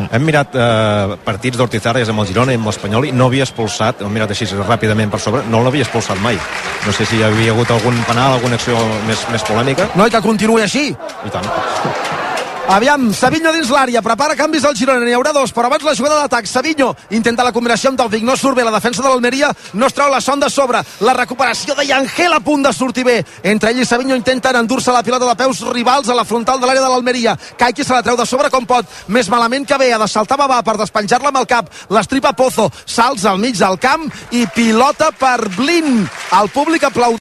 Hem mirat eh, partits d'Ortiz Arias amb el Girona i amb l'Espanyol i no havia expulsat, hem mirat així ràpidament per sobre, no l'havia expulsat mai. No sé si hi havia hagut algun penal, alguna acció més, més polèmica. No, i que continuï així. I tant. Aviam, Savinho dins l'àrea, prepara canvis al Girona, n'hi haurà dos, però abans la jugada d'atac. Savinho intenta la combinació amb Taufik, no surt bé, la defensa de l'Almeria no es treu la son de sobre. La recuperació de Yangel a punt de sortir bé. Entre ell i Savinho intenten endur-se la pilota de peus rivals a la frontal de l'àrea de l'Almeria. Kaiki se la treu de sobre com pot, més malament que bé, ha de saltar Babà per despenjar-la amb el cap. L'estripa Pozo, salts al mig del camp i pilota per Blin. El públic aplaudeix